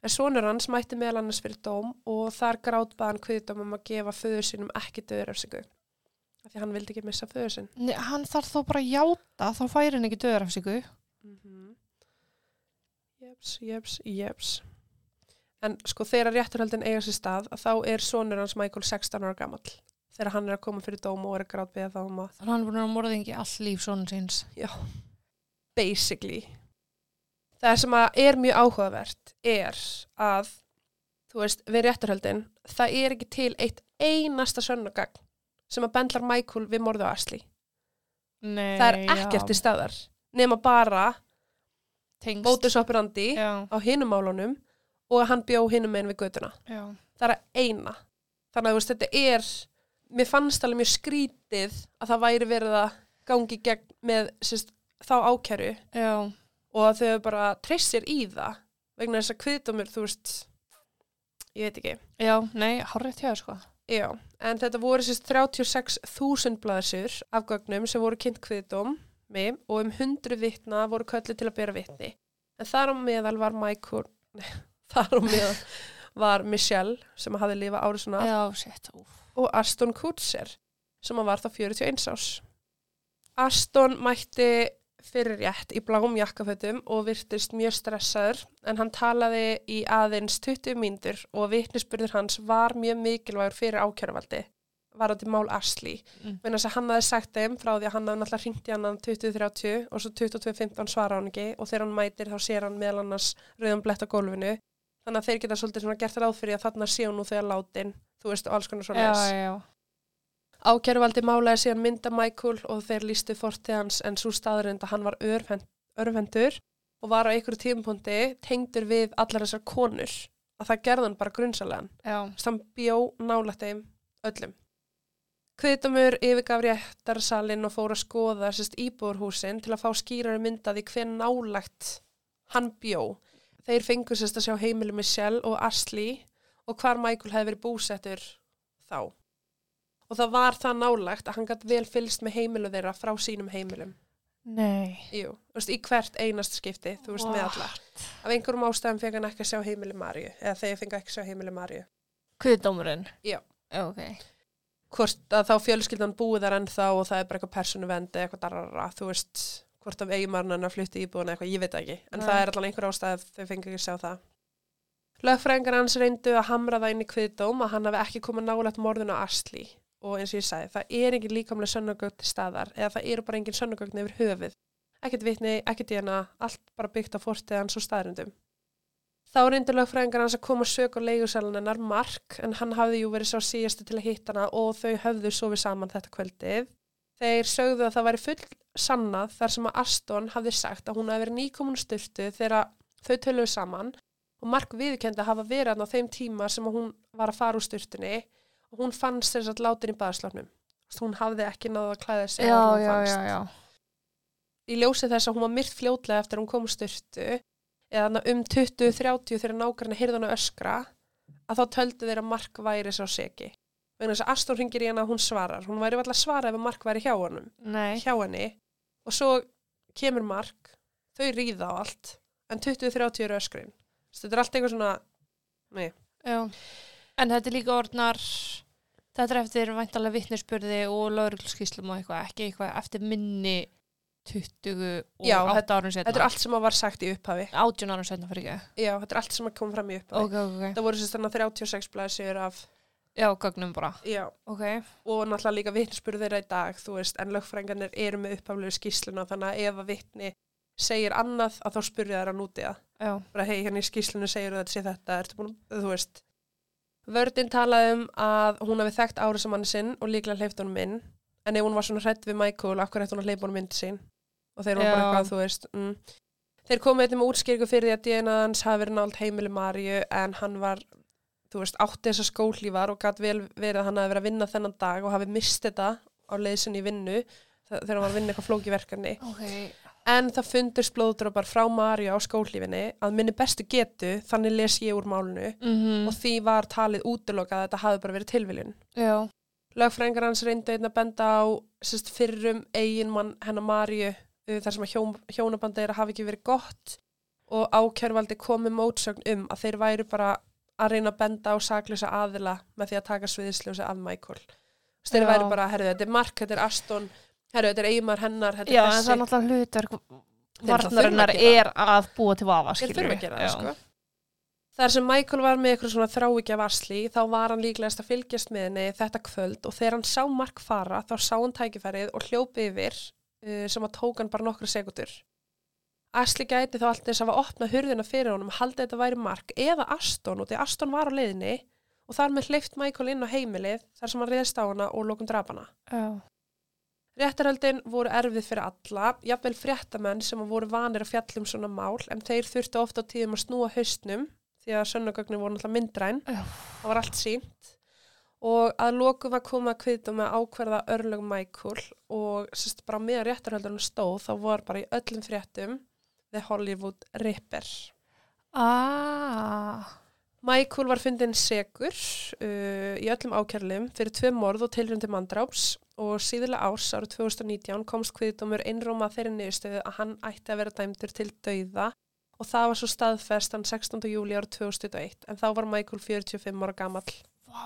En sonur hans mætti meðal annars fyrir dóm og þar grátbaðan kviðdóm um að gefa föður sínum ekki döðurafsöku. Því hann vildi ekki missa föður sinn. Nei, hann þarf þó bara að játa, þá færi hann ekki döðarafsíku. Mm -hmm. Jeps, jeps, jeps. En sko þegar rétturhöldin eiga sér stað að þá er sonur hans Michael 16 ára gamall. Þegar hann er að koma fyrir dóm og er að grátbeða þá um að Þannig að hann er búin að morðingi all líf svona síns. basically það sem er mjög áhugavert er að þú veist, við rétturhöldin það er ekki til eitt einasta sönnugagn sem að bendlar Michael við morðu á Asli. Nei, Það er ekkert til staðar nema bara Tengst. mótus operandi Já, á hinum málunum og hann bjó hinum einn við götuna. já. Það er að eina. Þannig að veist, þetta er, mér fannst alveg mjög skrítið að það væri verið að gangi gegn með sérst, þá ákæru Já, og að þau bara treyssir í það vegna þess að kviðdómur, þú veist, ég veit ekki. já, nei, hárið tjáður sko. Já, en þetta voru sérst 36.000 blaðsur af gögnum sem voru kynnt kviðdóm með og um 100 vitna voru köllu til að bera vitni. En þar á meðal var Michael, þar á meðal var Michelle sem hafði lifað árið svona Já, og Aston Kutcher sem var þá 41 ás. Aston mætti fyrir rétt í bláum jakkafötum og virtist mjög stressaður en hann talaði í aðeins 20 mínútur og vitnisspurður hans var mjög mikilvægur fyrir ákjæruvaldi var þetta mál Ashley. Mm. Þess að hann hafði sagt þeim frá því að hann hafði náttúrulega hringt í hann 2030 og svo 22.15 svara hann ekki og þegar hann mætir þá sér hann meðal annars rauðan blett á gólfinu. Þannig að þeir geta svolítið svona gert ráð fyrir að þarna sé hún nú þegar látin þú veist og alls konar svona Ákæruvaldi málaði síðan mynda Michael og þeir lístu fortið hans en svo staðurind að hann var örvend, örvendur og var á einhverju tímapunkti tengdur við allar þessar konur að það gerði hann bara grunnsalega hann bjó nálægt þeim öllum. Kviðdómur yfirgaf réttarsalinn og fór að skoða sérst íbúrhúsin til að fá skýrari myndaði hver nálægt hann bjó. Þeir fengur sérst að sjá heimili Michelle og Ashley og hvar Michael hefði verið búsettur þá. Og það var það nálægt að hann gætt vel fylgst með heimilu þeirra frá sínum heimilum. nei. Jú, þú veist, í hvert einast skipti, þú veist, með alla. Af einhverjum ástæðum fengi hann ekki að sjá heimili Marju, eða þeir fengi ekki að sjá heimili Marju. Kviðdómurinn? Já. Já, ok. hvort að þá fjölskyldan búið þar ennþá og það er bara eitthvað persónu vendi eitthvað darara, þú veist hvort af eigimarnan að flytta íbúðuna eitthvað, ég veit ekki en Nei. það er allan einhver ástæð að þau fengi ekki Lögfræðingar hans reyndu að hamra það inn í kviðdóm að hann hafi ekki komið nálægt morðinu á Asli og eins og ég sagði, það er engin líkamlega sönnugögn til staðar eða það eru bara engin sönnugögn yfir höfuð. Ekkert vitni, ekkert díana, allt bara byggt á fortið hans og staðrindum Þá reyndu lögfræðingar hans að koma sök á leigusaluninnar Mark en hann hafði jú verið sá síðastu til að hitta hana og þau höfðu sofið saman þetta kvöldið. Þeir sögðu að það væri full sannað þar sem að Aston hafði sagt að hún hefði verið nýkomun styrtu þegar þau töluðu saman og Mark viðkendi að hafa verið hann á þeim tíma sem að hún var að fara úr styrtunni og hún fannst þess að látin í baðslafnum. Hún hafði ekki náðu að klæða sig Já, hún já, já, í ljósi þess að hún var myrt fljótlega eftir að hún kom styrtu eða um 20-30 þegar nágrann hirðan að öskra að þá töldu þeir að Mark væri sá seki. Vegna þess að Aston ringir í hana og hún svarar. Hún væri alltaf að svara ef að Mark væri hjá hjá henni og svo kemur Mark, þau ríða á allt en 20-30 eru öskrin. Þetta er allt eitthvað svona, nei. En þetta er líka orðnar, þetta er eftir væntalega vittnesspurði og lauruglskíslum og eitthvað, ekki eitthvað eftir minni 20 og Já, 8 árum setna. þetta er allt sem var sagt í upphafi. 18 árum setna fyrir ekki. Já, þetta er allt sem að koma fram í upphafi. Ok, ok, ok. Það voru sérst þannig 36 blæðsir af, Já, gögnum bara. já, Ok. og náttúrulega líka vittnesspurði þeirra í dag, þú veist, en lögfrænganir eru með upphaflegu skýsluna þannig að ef að vittni segir annað að þá spurði þær að núti það. Já. Bara hei, hérna í skýslunu segir þetta sé þetta, ertu búin, þú veist. Vördin talaði um að hún hafi þekkt árisamann sinn og líklega hleyft honum inn, en ef hún var svona hrætt við Michael, af hverju ætti hún að hleypa honum inn til sín? Og þeir voru bara eitthvað, þú veist, mm. Þeir komið eitthvað með útskýringu fyrir því að DNA hans hafi verið nált heimili Marju en hann var, þú veist, átti þessa skólífar og gætt vel verið að hann hafi verið að vinna þennan dag og hafi mist þetta á leiðsinn í vinnu þegar hann var að vinna eitthvað flókiverkefni. Ok. En það fundurst blóðdrópar frá Marju á skólífinni að minni bestu getu, þannig les ég úr málunu Mm og því var talið útlokað að þetta hafi bara verið tilviljun. Já. Lögfræðingar hans reyndu einn að benda á sérst, fyrrum eiginmann hennar Marju uh, þar sem að hjón, hjónabandi þeirra hafi ekki verið gott og ákjörvaldi komið mótsögn um að þeir væru bara að reyna að benda á saklösa aðila með því að taka sviðisljósi af Michael. Þeir Já. væru bara, herru, þetta er Mark, þetta er Aston, herru, þetta er eiginmann hennar, þetta Já, er en þessi. það er náttúrulega hlutverk varnarinnar er að búa til vafa, Þeir skilur þurfa að gera það, sko. Þar sem Michael var með eitthvað svona þrávíkja varsli, þá var hann líklegast að fylgjast með henni þetta kvöld og þegar hann sá Mark fara, þá sá hann tækifærið og hljópi yfir uh, sem að tók hann bara nokkra sekundur. Asli gæti þá alltaf þess að hafa opnað hurðina fyrir honum, haldið þetta væri Mark eða Aston og því Aston var á leiðinni og þar með hleyft Michael inn á heimilið þar sem hann reyðst á hana og lókum drapana. Já. Réttarhöldin voru erfið fyrir alla, jafnvel fréttamenn sem voru vanir að fjallum svona mál, en þeir þurftu ofta á tíðum að snúa haustnum því að sönnugögnin voru náttúrulega myndræn, Já. það var allt sínt og að lokum að koma að kviðdum með ákverða örlög Michael og sérst bara meðan réttarhöldunum stóð þá var bara í öllum fréttum The Hollywood Ripper. Ah. Michael var fundin segur uh, í öllum ákærlum fyrir tvö morð og tilröndi mandráps og síðulega árs árið 2019 komst kviðdómur einróma þeirri niðurstöðu að hann ætti að vera dæmdur til dauða og það var svo staðfest hann 16. júli árið 2021 en þá var Michael 45 ára gamall. Vá,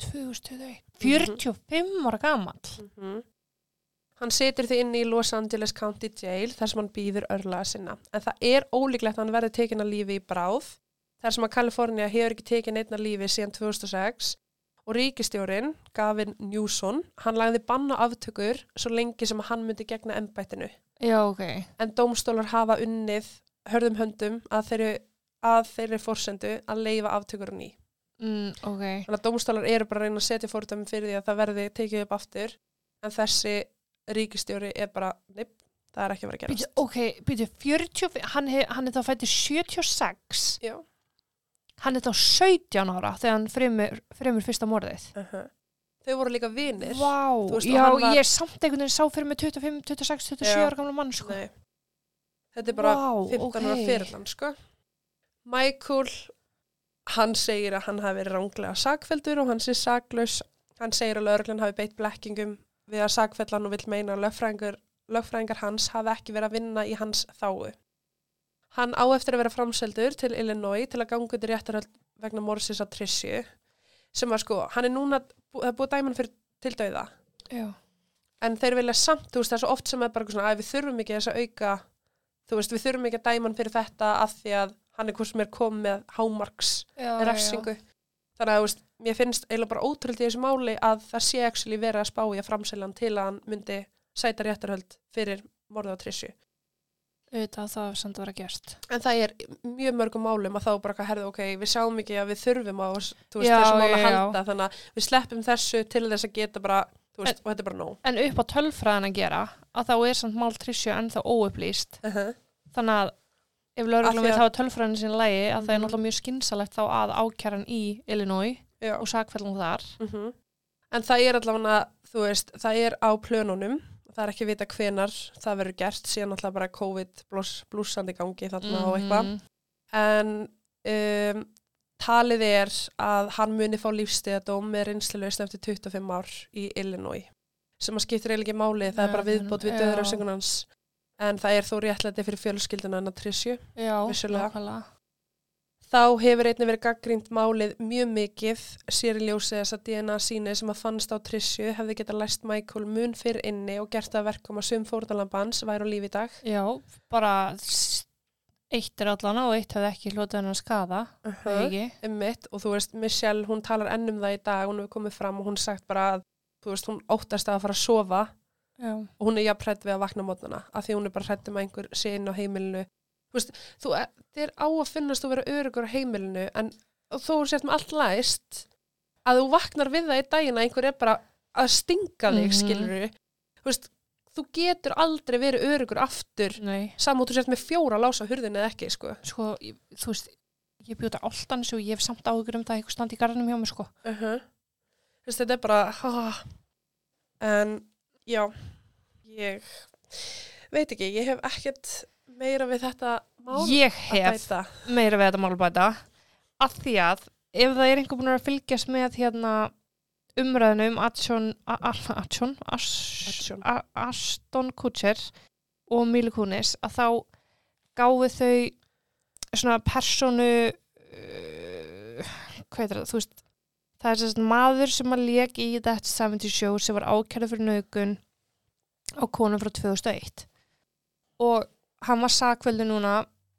2001. 45 ára gamall. Mm Hann situr því inn í Los Angeles County Jail þar sem hann býður örlaða sinna en það er ólíklegt að hann verði tekin að lífi í bráð þar sem að Kalifornia hefur ekki tekin einna lífi síðan 2006 og ríkistjórin, Gavin Newson, hann lagði banna aftökur svo lengi sem hann myndi gegna embættinu. Já, ok. En dómstólar hafa unnið hörðum höndum að þeirri, að þeirri fórsendu að leifa aftökur á ný. Mm, ok. Þannig að dómstólar eru bara að reyna að setja fórtöfum fyrir því að það verði tekið upp aftur en þessi ríkistjóri er bara, nepp, það er ekki að vera að Býtu, gerast. ok, býtu, 40, hann, hef, hann er þá fættur 76, Já. Hann er þá 17 ára þegar hann fremur, fremur fyrsta morðið. Uh Þau voru líka vinir. Þú veist, já, var- ég er samt einhvern veginn sá fyrir mig 25, 26, 27 Já. ára gamla mann, sko. Nei. Þetta er bara Vá, 15 ára ok. fyrir hann, sko. Michael, hann segir að hann hafi verið ránglega sakfeldur og hann sé saklaus. Hann segir að lögreglan hafi beitt blekkingum við að sakfellan og vill meina að lögfræðingar, lögfræðingar hans hafi ekki verið að vinna í hans þáu. Hann á eftir að vera framseldur til Illinois til að ganga undir réttarhöld vegna morsis á Trissju sem var sko, hann er núna, það er búið dæman fyrir til dauða. Já. en þeir vilja samt, þú veist, það er svo oft sem er bara svona, að við þurfum ekki þess að auka þú veist, við þurfum ekki að dæma hann fyrir þetta af því að hann er hvort sem er komið með hámarks refsingu. Þannig að, þú veist, mér finnst eiginlega bara ótrúld í þessu máli að það sé actually verið að spá í að framselja hann til að hann myndi sæta réttarhöld fyrir morða á trissju Auðvitað það er samt að vera gert. en það er mjög mörgum málum að þá bara að herða, ok, við sjáum ekki að við þurfum á veist, Já, þessu máli já, að já. halda þannig að við sleppum þessu til þess að geta bara, veist, og þetta er bara nóg En upp á tölfræðan að gera, að þá er samt mál trissju ennþá óupplýst. uh -huh. Þannig að ef því við að- hafa tölfræðin sín lægi, að það er Mhm. náttúrulega mjög skynsalegt þá að ákjæran í Illinois Já. og sakfellum þar. Mm En það er allavega, þú veist, það er á plönunum, það er ekki vita hvenar það verður gert, síðan alltaf bara COVID blús, blúsandi gangi þarna og eitthvað. Mhm. En um, talið er að hann muni fá lífstíðadóm með reynslulegst eftir 25 ár í Illinois, sem að skiptir eiginlega ekki máli, það er bara viðbót við já. döðurafsingun hans. En það er þó réttlæti fyrir fjölskylduna en að trissju. Vissulega. Þá hefur einnig verið gaggrínt málið mjög mikið sér í ljósið þess að DNA síni sem að fannst á Trissju hefði getað læst Michael mun fyrir inni og gert það að verkum að sum fórnalambans væri á lífi í dag. Já, bara eitt er allana og eitt hefði ekki hlotið hennar skada, Uh það ekki? Einmitt, og þú veist, Michelle, hún talar enn um það í dag, hún hefur komið fram og hún sagt bara að, þú veist, hún óttast að fara að sofa Já. og hún er jafn hrædd við að vakna mótnana, af því hún er bara hrædd um að einhver sé inn á heimilinu. Þú veist, þú er, þér á að finnast þú vera örugur á heimilinu, en þú sért með allt læst, að þú vaknar við það í daginn að einhver er bara að stinga þig, Mhm. skilur Þú veist, þú getur aldrei verið örugur aftur, samútt þú sért með fjóra lása hurðin eða ekki, sko. sko, ég, þú veist, ég bjóta alltaf og ég hef samt áhugur um það eitthvað standi í garðinum hjá mig, sko. Uh Þú veist, þetta er bara, oh. en já, ég veit ekki, ég hef ekkert meira við þetta mál Ég hef bæta. meira við þetta málbæta að því að ef það er einhver búin að fylgjast með hérna umræðinu um Atjón, Ashton. Aston Kutcher og Míli Kunis að þá gáðu þau svona personu uh, hvað heitir það, þú veist það er að maður sem að lék í That 70 Show sem var ákærið fyrir nögun á konum frá 2001 og hann var sakveldi núna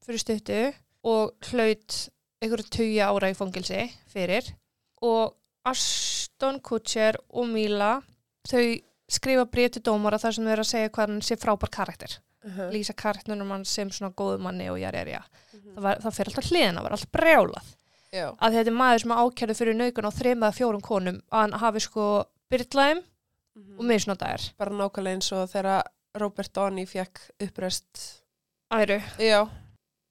fyrir stuttu og hlaut einhverju tugi ára í fangilsi fyrir og Aston Kutcher og Mila þau skrifa til dómara þar sem þau eru að segja hvað hann sé frábær karakter Uh -huh. lýsa karakterunum hann sem svona góðu manni og jari, jari, já. Mhm. það, var, það fyrir alltaf hliðina, það var alltaf brjálað Já. að þetta er maður sem ákjærið fyrir naukun á þreim eða fjórum konum að hann hafi sko byrlaðum Mhm. og misnotaðir Bara nákvæmlega eins og þegar Robert Downey fekk uppreist, æru, já,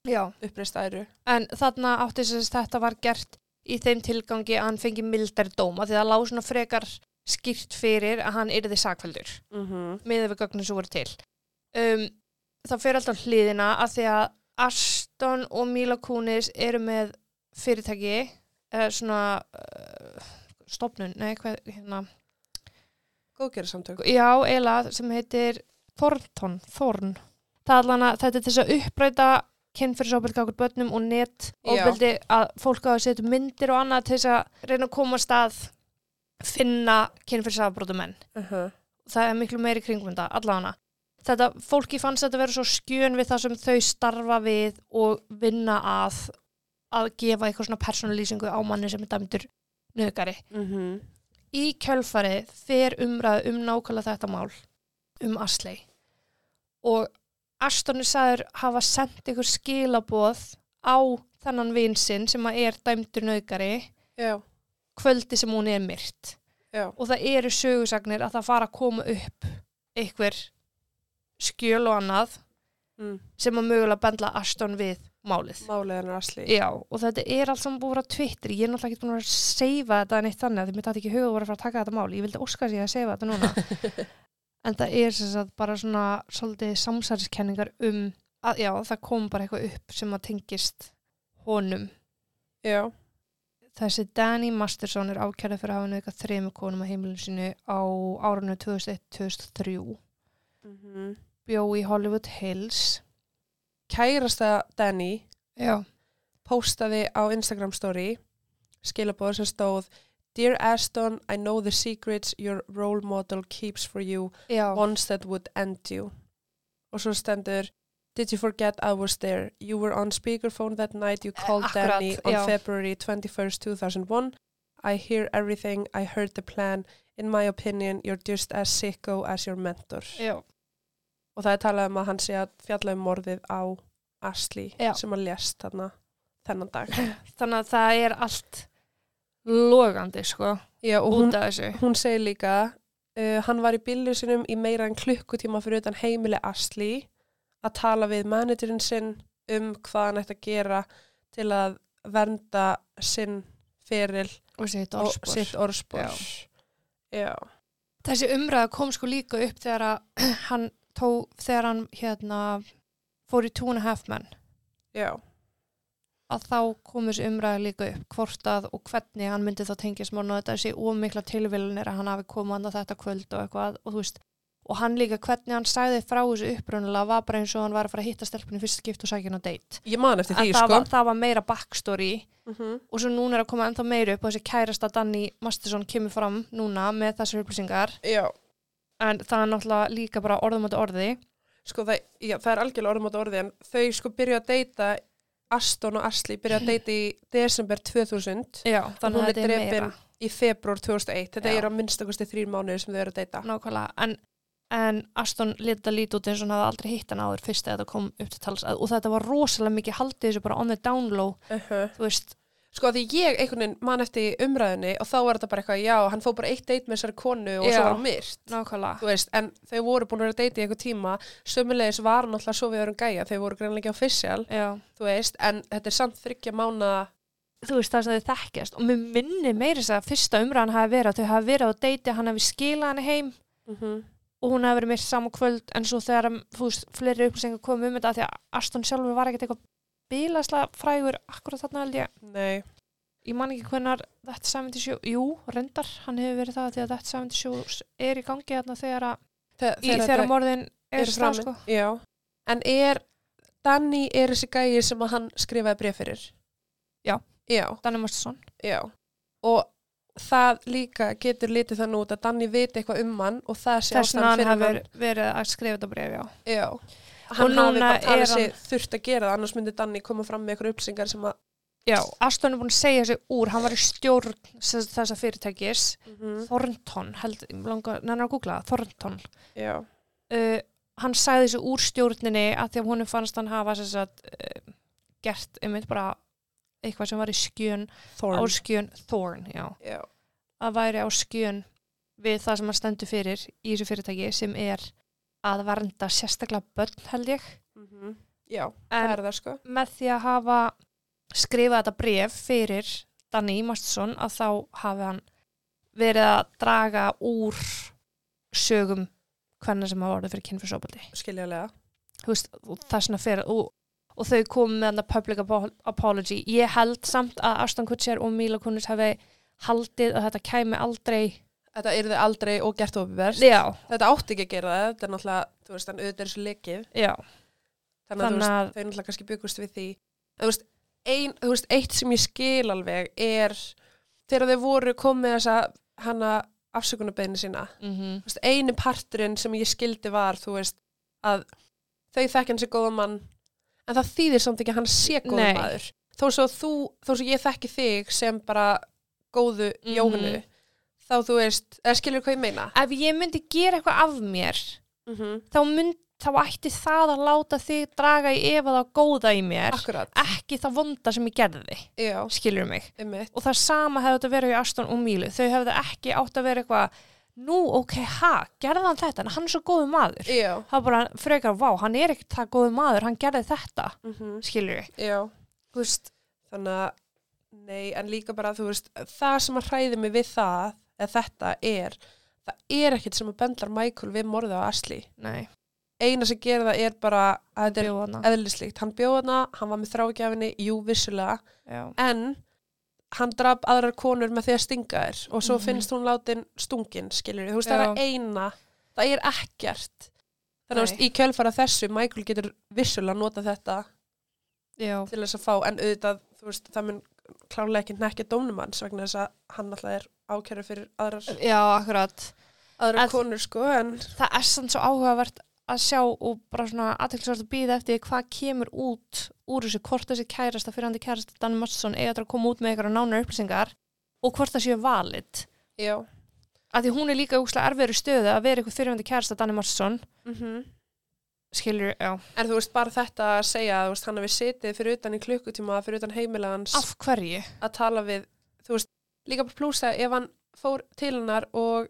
já uppreist æru. en þarna átti þess að þetta var gert í þeim tilgangi að hann fengi mildari dóma því það lág svona frekar skýrt fyrir að hann yrði sakveldur Mm -hmm. miðað við gögnum sem voru til um, það fyrir alltaf hliðina að því að Aston og Mila Kunis eru með fyrirtæki eða svona uh, stopnun, nei hvað hérna, Góðgerða samtök. já, eiginlega sem heitir Thornton, Thorn það allan að þetta er þess að uppræta kynfyrirsofbeldi kakkur börnum og net ofbeldi að fólk á að setja myndir og annað til þess að reyna að koma að stað finna kynfyrirsafbrotum menn Uh -huh. það er miklu meiri kringum þetta, allavega þetta, fólki fannst þetta vera svo skjön við það sem þau starfa við og vinna að að gefa eitthvað svona persónulýsingu á manni sem er dæmdur nöðgari. Mhm. Í kjölfarið fer umræð um nákvæmlega þetta mál um Asley og Aston er sagður hafa sendt ykkur skilaboð á þennan vinsinn sem að er dæmdur nöðgari kvöldi sem hún er myrt já, og það eru sögusagnir að það fara að koma upp einhver skjöl og annað mm. sem að mögulega bendla Aston við málið. málið hennar Asli. Já, og þetta er allt saman búið að Twitter, ég er náttúrulega ekki búin að seifa þetta neitt þannig að þið mitt ekki huga að vera að fara að taka þetta mál, ég vildi óska sér að seifa þetta núna en það er sem sagt bara svona svolítið samsæriskenningar um að já, það kom bara eitthvað upp sem að tengist honum. Já, þessi Danny Masterson er ákjærið fyrir að hafa nöðgat þrejum konum á heimilinu sinu á árunni 2001-2003 mhm. bjó í Hollywood Hills. Kærasta Danny já, postaði á Instagram story skilabóð sem stóð Dear Aston, I know the secrets your role model keeps for you, já, ones that would end you. Og svo stendur Did you forget I was there? You were on speakerphone that night you called akkurat, Danny on já. February 21st, 2001. I hear everything, I heard the plan. In my opinion, you're just as sicko as your mentor. já, Og það er talað um að hann sé að fjalla um morðið á Asli Já. sem að lést þarna þennan dag. þannig að það er allt logandi sko Já, og hún, hún segir líka uh, hann var í bílur sinum í meira en klukkutíma fyrir utan heimili Asli að tala við managerinn sinn um hvað hann ætti að gera til að vernda sinn feril og sitt. Já. þessi umræða kom sko líka upp þegar hann tó, þegar hann hérna fór í Two and a Half Men Já. Að þá kom þessi umræða líka upp hvort að og hvernig hann myndi þá tengja smá og þetta sé ómikla tilvílunir að hann hafi komað hann þetta kvöld og eitthvað og þú veist og hann líka hvernig hann sagði frá þessu upprunalega var bara eins og hann var að fara að hitta stelpunni fyrst skipt og sækja hann á date. Ég man eftir að því, það, sko. var, það var meira backstory. Mm og svo núna er að koma ennþá meira upp og þessi kærasta Danny Masterson kemur fram núna með þessar upplýsingar. Já. en það er náttúrulega líka bara orðum átta orði. Sko það, já, það er algjörlega orðum átt orðið en þau sko byrjuðu að deyta Aston og Asli byrjuðu að deyta í desember 2000 Já, og þannig hún er drefin í februar 2001. Þetta Já. er á minnstakosti þrýr mánuðir sem þau eru að deyta. nákvæmlega en, en Aston leta lítið út eins og hann hafði aldrei hitt hann áður fyrst þetta kom upp til tals og þetta var rosalega mikið haldið þessu bara on the down low Uh -huh. þú veist, Sko því ég einhvern veginn man eftir umræðinni og þá var þetta bara eitthvað, já, hann fóð bara eitt deit með þessari konu og Já. svo var hann myrt. nákvæmlega. Þú veist, en þau voru búin að vera að deita í einhver tíma, sömulegis var hann alltaf svo við öðrum gæja, þau voru greinlega official, Já, þú veist, en þetta er samt þryggja mána, þú veist það sem þau þekkjast. Og mér minni meiri þess að fyrsta umræðan hafi verið að þau hafi verið á deiti hann hafi skilað henni heim og hún hafi verið mér saman kvöld. En svo þegar þú veist, fleiri upplýsingar komum um þetta því að Aston sjálfur var ekkert eitthvað bílaslega frægur akkurat þarna held ég. Nei, ég man ekki hvernar þetta 77, jú, reyndar hann hefur verið það því að þetta 77 er í gangi þarna þegar að, Þe í, þegar morðin er stað framin. sko. En er, Danny er þessi gæji sem að hann skrifaði bref fyrir? Já. Já, Danny Masterson já, og það líka getur litið þannig út að Danny viti eitthvað um hann og það sé þess ástæðan vegna hann fyrir hefur hann verið að skrifa þetta bref, já. Já, hann hafi bara talið hann- sig þurft að gera það, annars myndi Danny koma fram með eitthvað upplýsingar sem að Já, Aston er búin að segja sig úr, hann var í stjórn þess- þessa fyrirtækis, mm Thornton, held, langar, nennar að googla Thornton. Uh, hann sagði sig úr stjórninni að því að honum fannst hann hafa að uh, gert, einmitt bara eitthvað sem var í skjön, á Thorn skjön, Thorn, já, Já, að væri á skjön við það sem hann stendur fyrir í þessu fyrirtæki sem er að vernda sérstaklega börn held ég. mm Já það er það sko með því að hafa skrifað þetta bref fyrir Danny Masterson að þá hafi hann verið að draga úr sögum hvernig sem hafa orðið fyrir kynfyrsóbaldi. Skiljalega Það er svona fyrir og, og þau komið með hann public apo- apology. Ég held samt að Ashton Kutcher og Mila Kunis hafi haldið að þetta kæmi aldrei Þetta yrði aldrei og gert Já, Þetta átti ekki að gera það, þetta er náttúrulega Þú veist, en auðvitað er svo lekið Þannig að, Þannig að- þau náttúrulega kannski byggust við því. Þú veist, ein, þú veist, eitt sem ég skil alveg er Þegar þau voru komið þessa hana afsökunarbeinu sína. Mm -hmm. Þú veist, einu parturinn sem ég skildi var þú veist, að þau þekki hann sér góðan mann en það þýðir samt ekki að hann sé góðan Nei. maður. Þó svo þú, þó svo ég þekki þig sem bara góðu Mhm. Jóhannu þá þú veist, eða skilur hvað ég meina? Ef ég myndi gera eitthvað af mér mm -hmm. þá, mynd, þá ætti það að láta þig draga í efa það góða í mér akkurat, ekki það vonda sem ég gerði já, skilur mig? Einmitt. Og það sama hefði þetta verið í Aston og Mílu. Þau hefði ekki átt að vera eitthvað nú ok, ha, gerði hann þetta? En hann er svo góðu maður. Já, það er bara frekar, vá, hann er ekkert það góðu maður hann gerði þetta, mm skilur við þannig að, nei, en líka bara þú veist, það sem að hræði mig við það eða þetta er það er ekkert sem að bendlar Michael við morðið á Ashley. Nei, eina sem gerir það er bara að þetta er bjóðana eðlislíkt, hann bjóð hana, hann var með þrágjafinni, jú vissulega. Já, en hann draf aðrar konur með því að stinga þér og svo Mhm. finnst hún látin stungin, skilur þú veist, Já. það er eina það er ekkert. Þannig að þú veist, í kjölfara þessu Michael getur vissulega nota þetta já, til þess að fá, en auðvitað þú veist, það mun klárlega ekki nekja dómnum hans vegna þess að hann alltaf er ákjæru fyrir aðrar, já, akkurat. Aðrar En- konur, sko, en það er sann svo áhugavert að sjá og bara svona aðtilsvart að býða eftir hvað kemur út úr þessu hvort þessi kærasta fyrir handi kærasta Danny Mattsson eða að koma út með eitthvað nánar upplýsingar og hvort það séu valid. Já. Að því hún er líka úkslega erfiður stöðu að vera eitthvað fyrir handi kærasta Danny Mattsson. Mm skilur, já, en þú veist, bara þetta að segja þú veist, hann hefur setið fyrir utan í klukkutíma fyrir utan heimila hans af hverju? að tala við, þú veist, líka plúsa ef hann fór til hennar og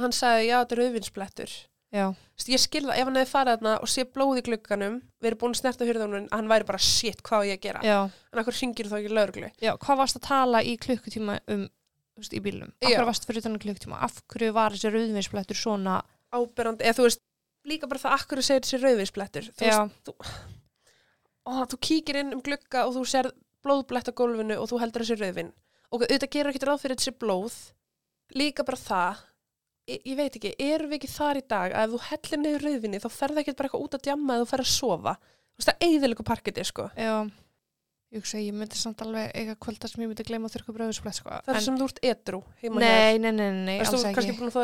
hann sagði, já, þetta er auðvinsplettur ég skil það, ef hann hefði farið þarna og sé blóð í glugganum verið búin að snerta hurðunum, að hann væri bara shit, hvað ég að gera, já, en akkur ringir þá ekki lauruglu hvað varst að tala í klukkutíma um veist, í bílum, af hverju varst fyrir utan klukkutíma? Af hverju var þessi rauðvinsplættur svona áberandi, eða þú veist, líka bara það akkur segir þessi rauðvinsplettur? Þú veist, þú, ó, þú kíkir inn um glugga og þú sér blóðblett á gólfinu og þú heldur þessi rauðvin og auðvitað gerur ekki ráð fyrir þessi blóð. Líka bara það. Ég, ég veit ekki, erum við ekki þar í dag að ef þú hellir niður rauðvinni þá ferð ekki bara eitthvað út að djamma eða þú ferð að sofa. Þú veist það eigðilegu parkiti sko. Já. Ég hugsa, ég myndi samt alveg eiga kvölda sem ég myndi gleyma að þurrka brauðvinsplett sko. það er En- sem þú ert edru Nei, nei, nei, nei, þér. Þú alls ert kannski ekki. búin að fá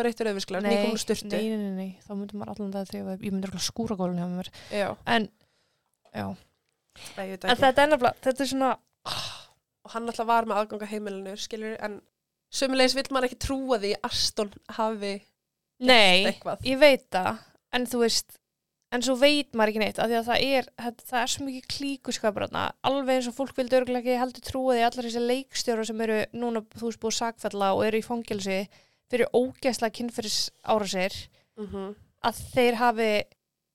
og hann alltaf var með aðganga heimilinu skilur, en sömulegis vill maður ekki trúa því Aston hafi nei, ég veit það, en þú veist, en svo veit maður ekki neitt, af því að það er, þetta, það er svo mikið klíkuskapur alveg eins og fólk vildi örgulega ekki heldur trúa því allar þessi leikstjóra sem eru núna, þú veist, búið sakfella og eru í fangilsi fyrir ógæsla kynfyrir árasir, mm -hmm. að þeir hafi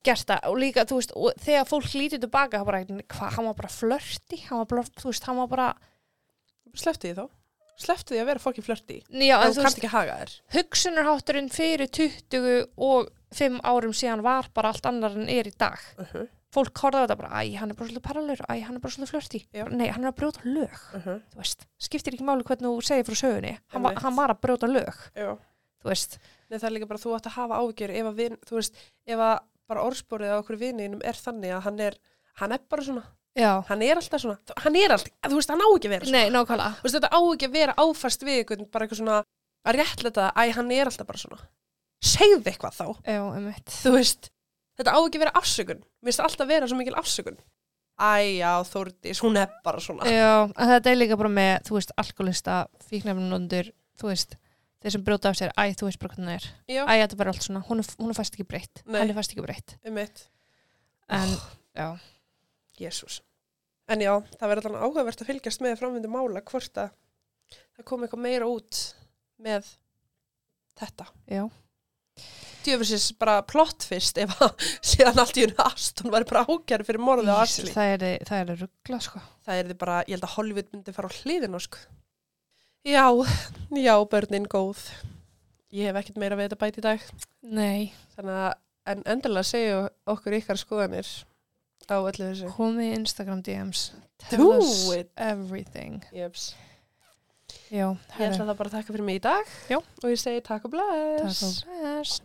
gert það og líka, þú veist, og þegar fólk lítið tilbaka, það hvað, hann var bara flörti, hann var bara, þú veist, hann var bara, Slefti því þá Slefti því að vera fokkin flörti já, en þú kannst veist, ekki haga þér hugsunarhátturinn fyrir 20 og 5 árum síðan var bara allt annar en er í dag. uh -huh. Fólk horfði á þetta bara, æ, hann er bara svolítið paralur, æ, hann er bara svolítið flörti. Já. Nei, hann er að brjóta lög, Uh -huh. þú veist. Skiptir ekki máli hvernig þú segir frá sögunni. Hann, Einmitt. hann var að brjóta lög, Já þú veist. Nei, það er líka bara þú átt að hafa ágjör ef að vin, þú veist, ef að bara orðspórið á okkur vininum er þannig að hann er hann er bara svona, Já. hann er alltaf svona hann er alltaf, þú veist, hann á ekki að vera svona Nei, nákvæmlega. þú veist, þetta á ekki að vera áfast við einhvern, bara eitthvað svona að réttlega það, æ, hann er alltaf bara svona segðu eitthvað þá, Já, eitt. þú veist þetta á ekki að vera afsökun, mér finnst alltaf vera svo mikil afsökun æ, já, Þórdís, hún er bara svona Já, en þetta er líka bara með, þú veist, alkoholista, fíknefnunundur, þú veist, þeir sem brjóta af sér, æ, þú veist bara hvernig það er. já, Æ, þetta verður allt svona, hún er, hún er fæst ekki breytt. Nei. Henni er fæst ekki breytt. um En, já, Jésús. En já, það verður alveg áhugavert að fylgjast með framvindu mála hvort að það kom eitthvað meira út með þetta. já. Djöfisins bara plott fyrst ef að síðan allt í unni Aston var bara ákjæri fyrir morðið á Asli. það er, það er ruggla, sko. Það er þið bara, ég held að Hollywood myndi fara á hliðinu, sko. Já, já, börnin góð. Ég hef ekkert meira við þetta bæti í dag. Nei, Þannig að, en endilega segja okkur ykkar skoðanir á öllu þessu. komið í Instagram DMs. Tell Do us it. everything. Jeps. Já, Ég ætla það bara að taka fyrir mig í dag Já. og ég segi takk og bless. Takk og bless.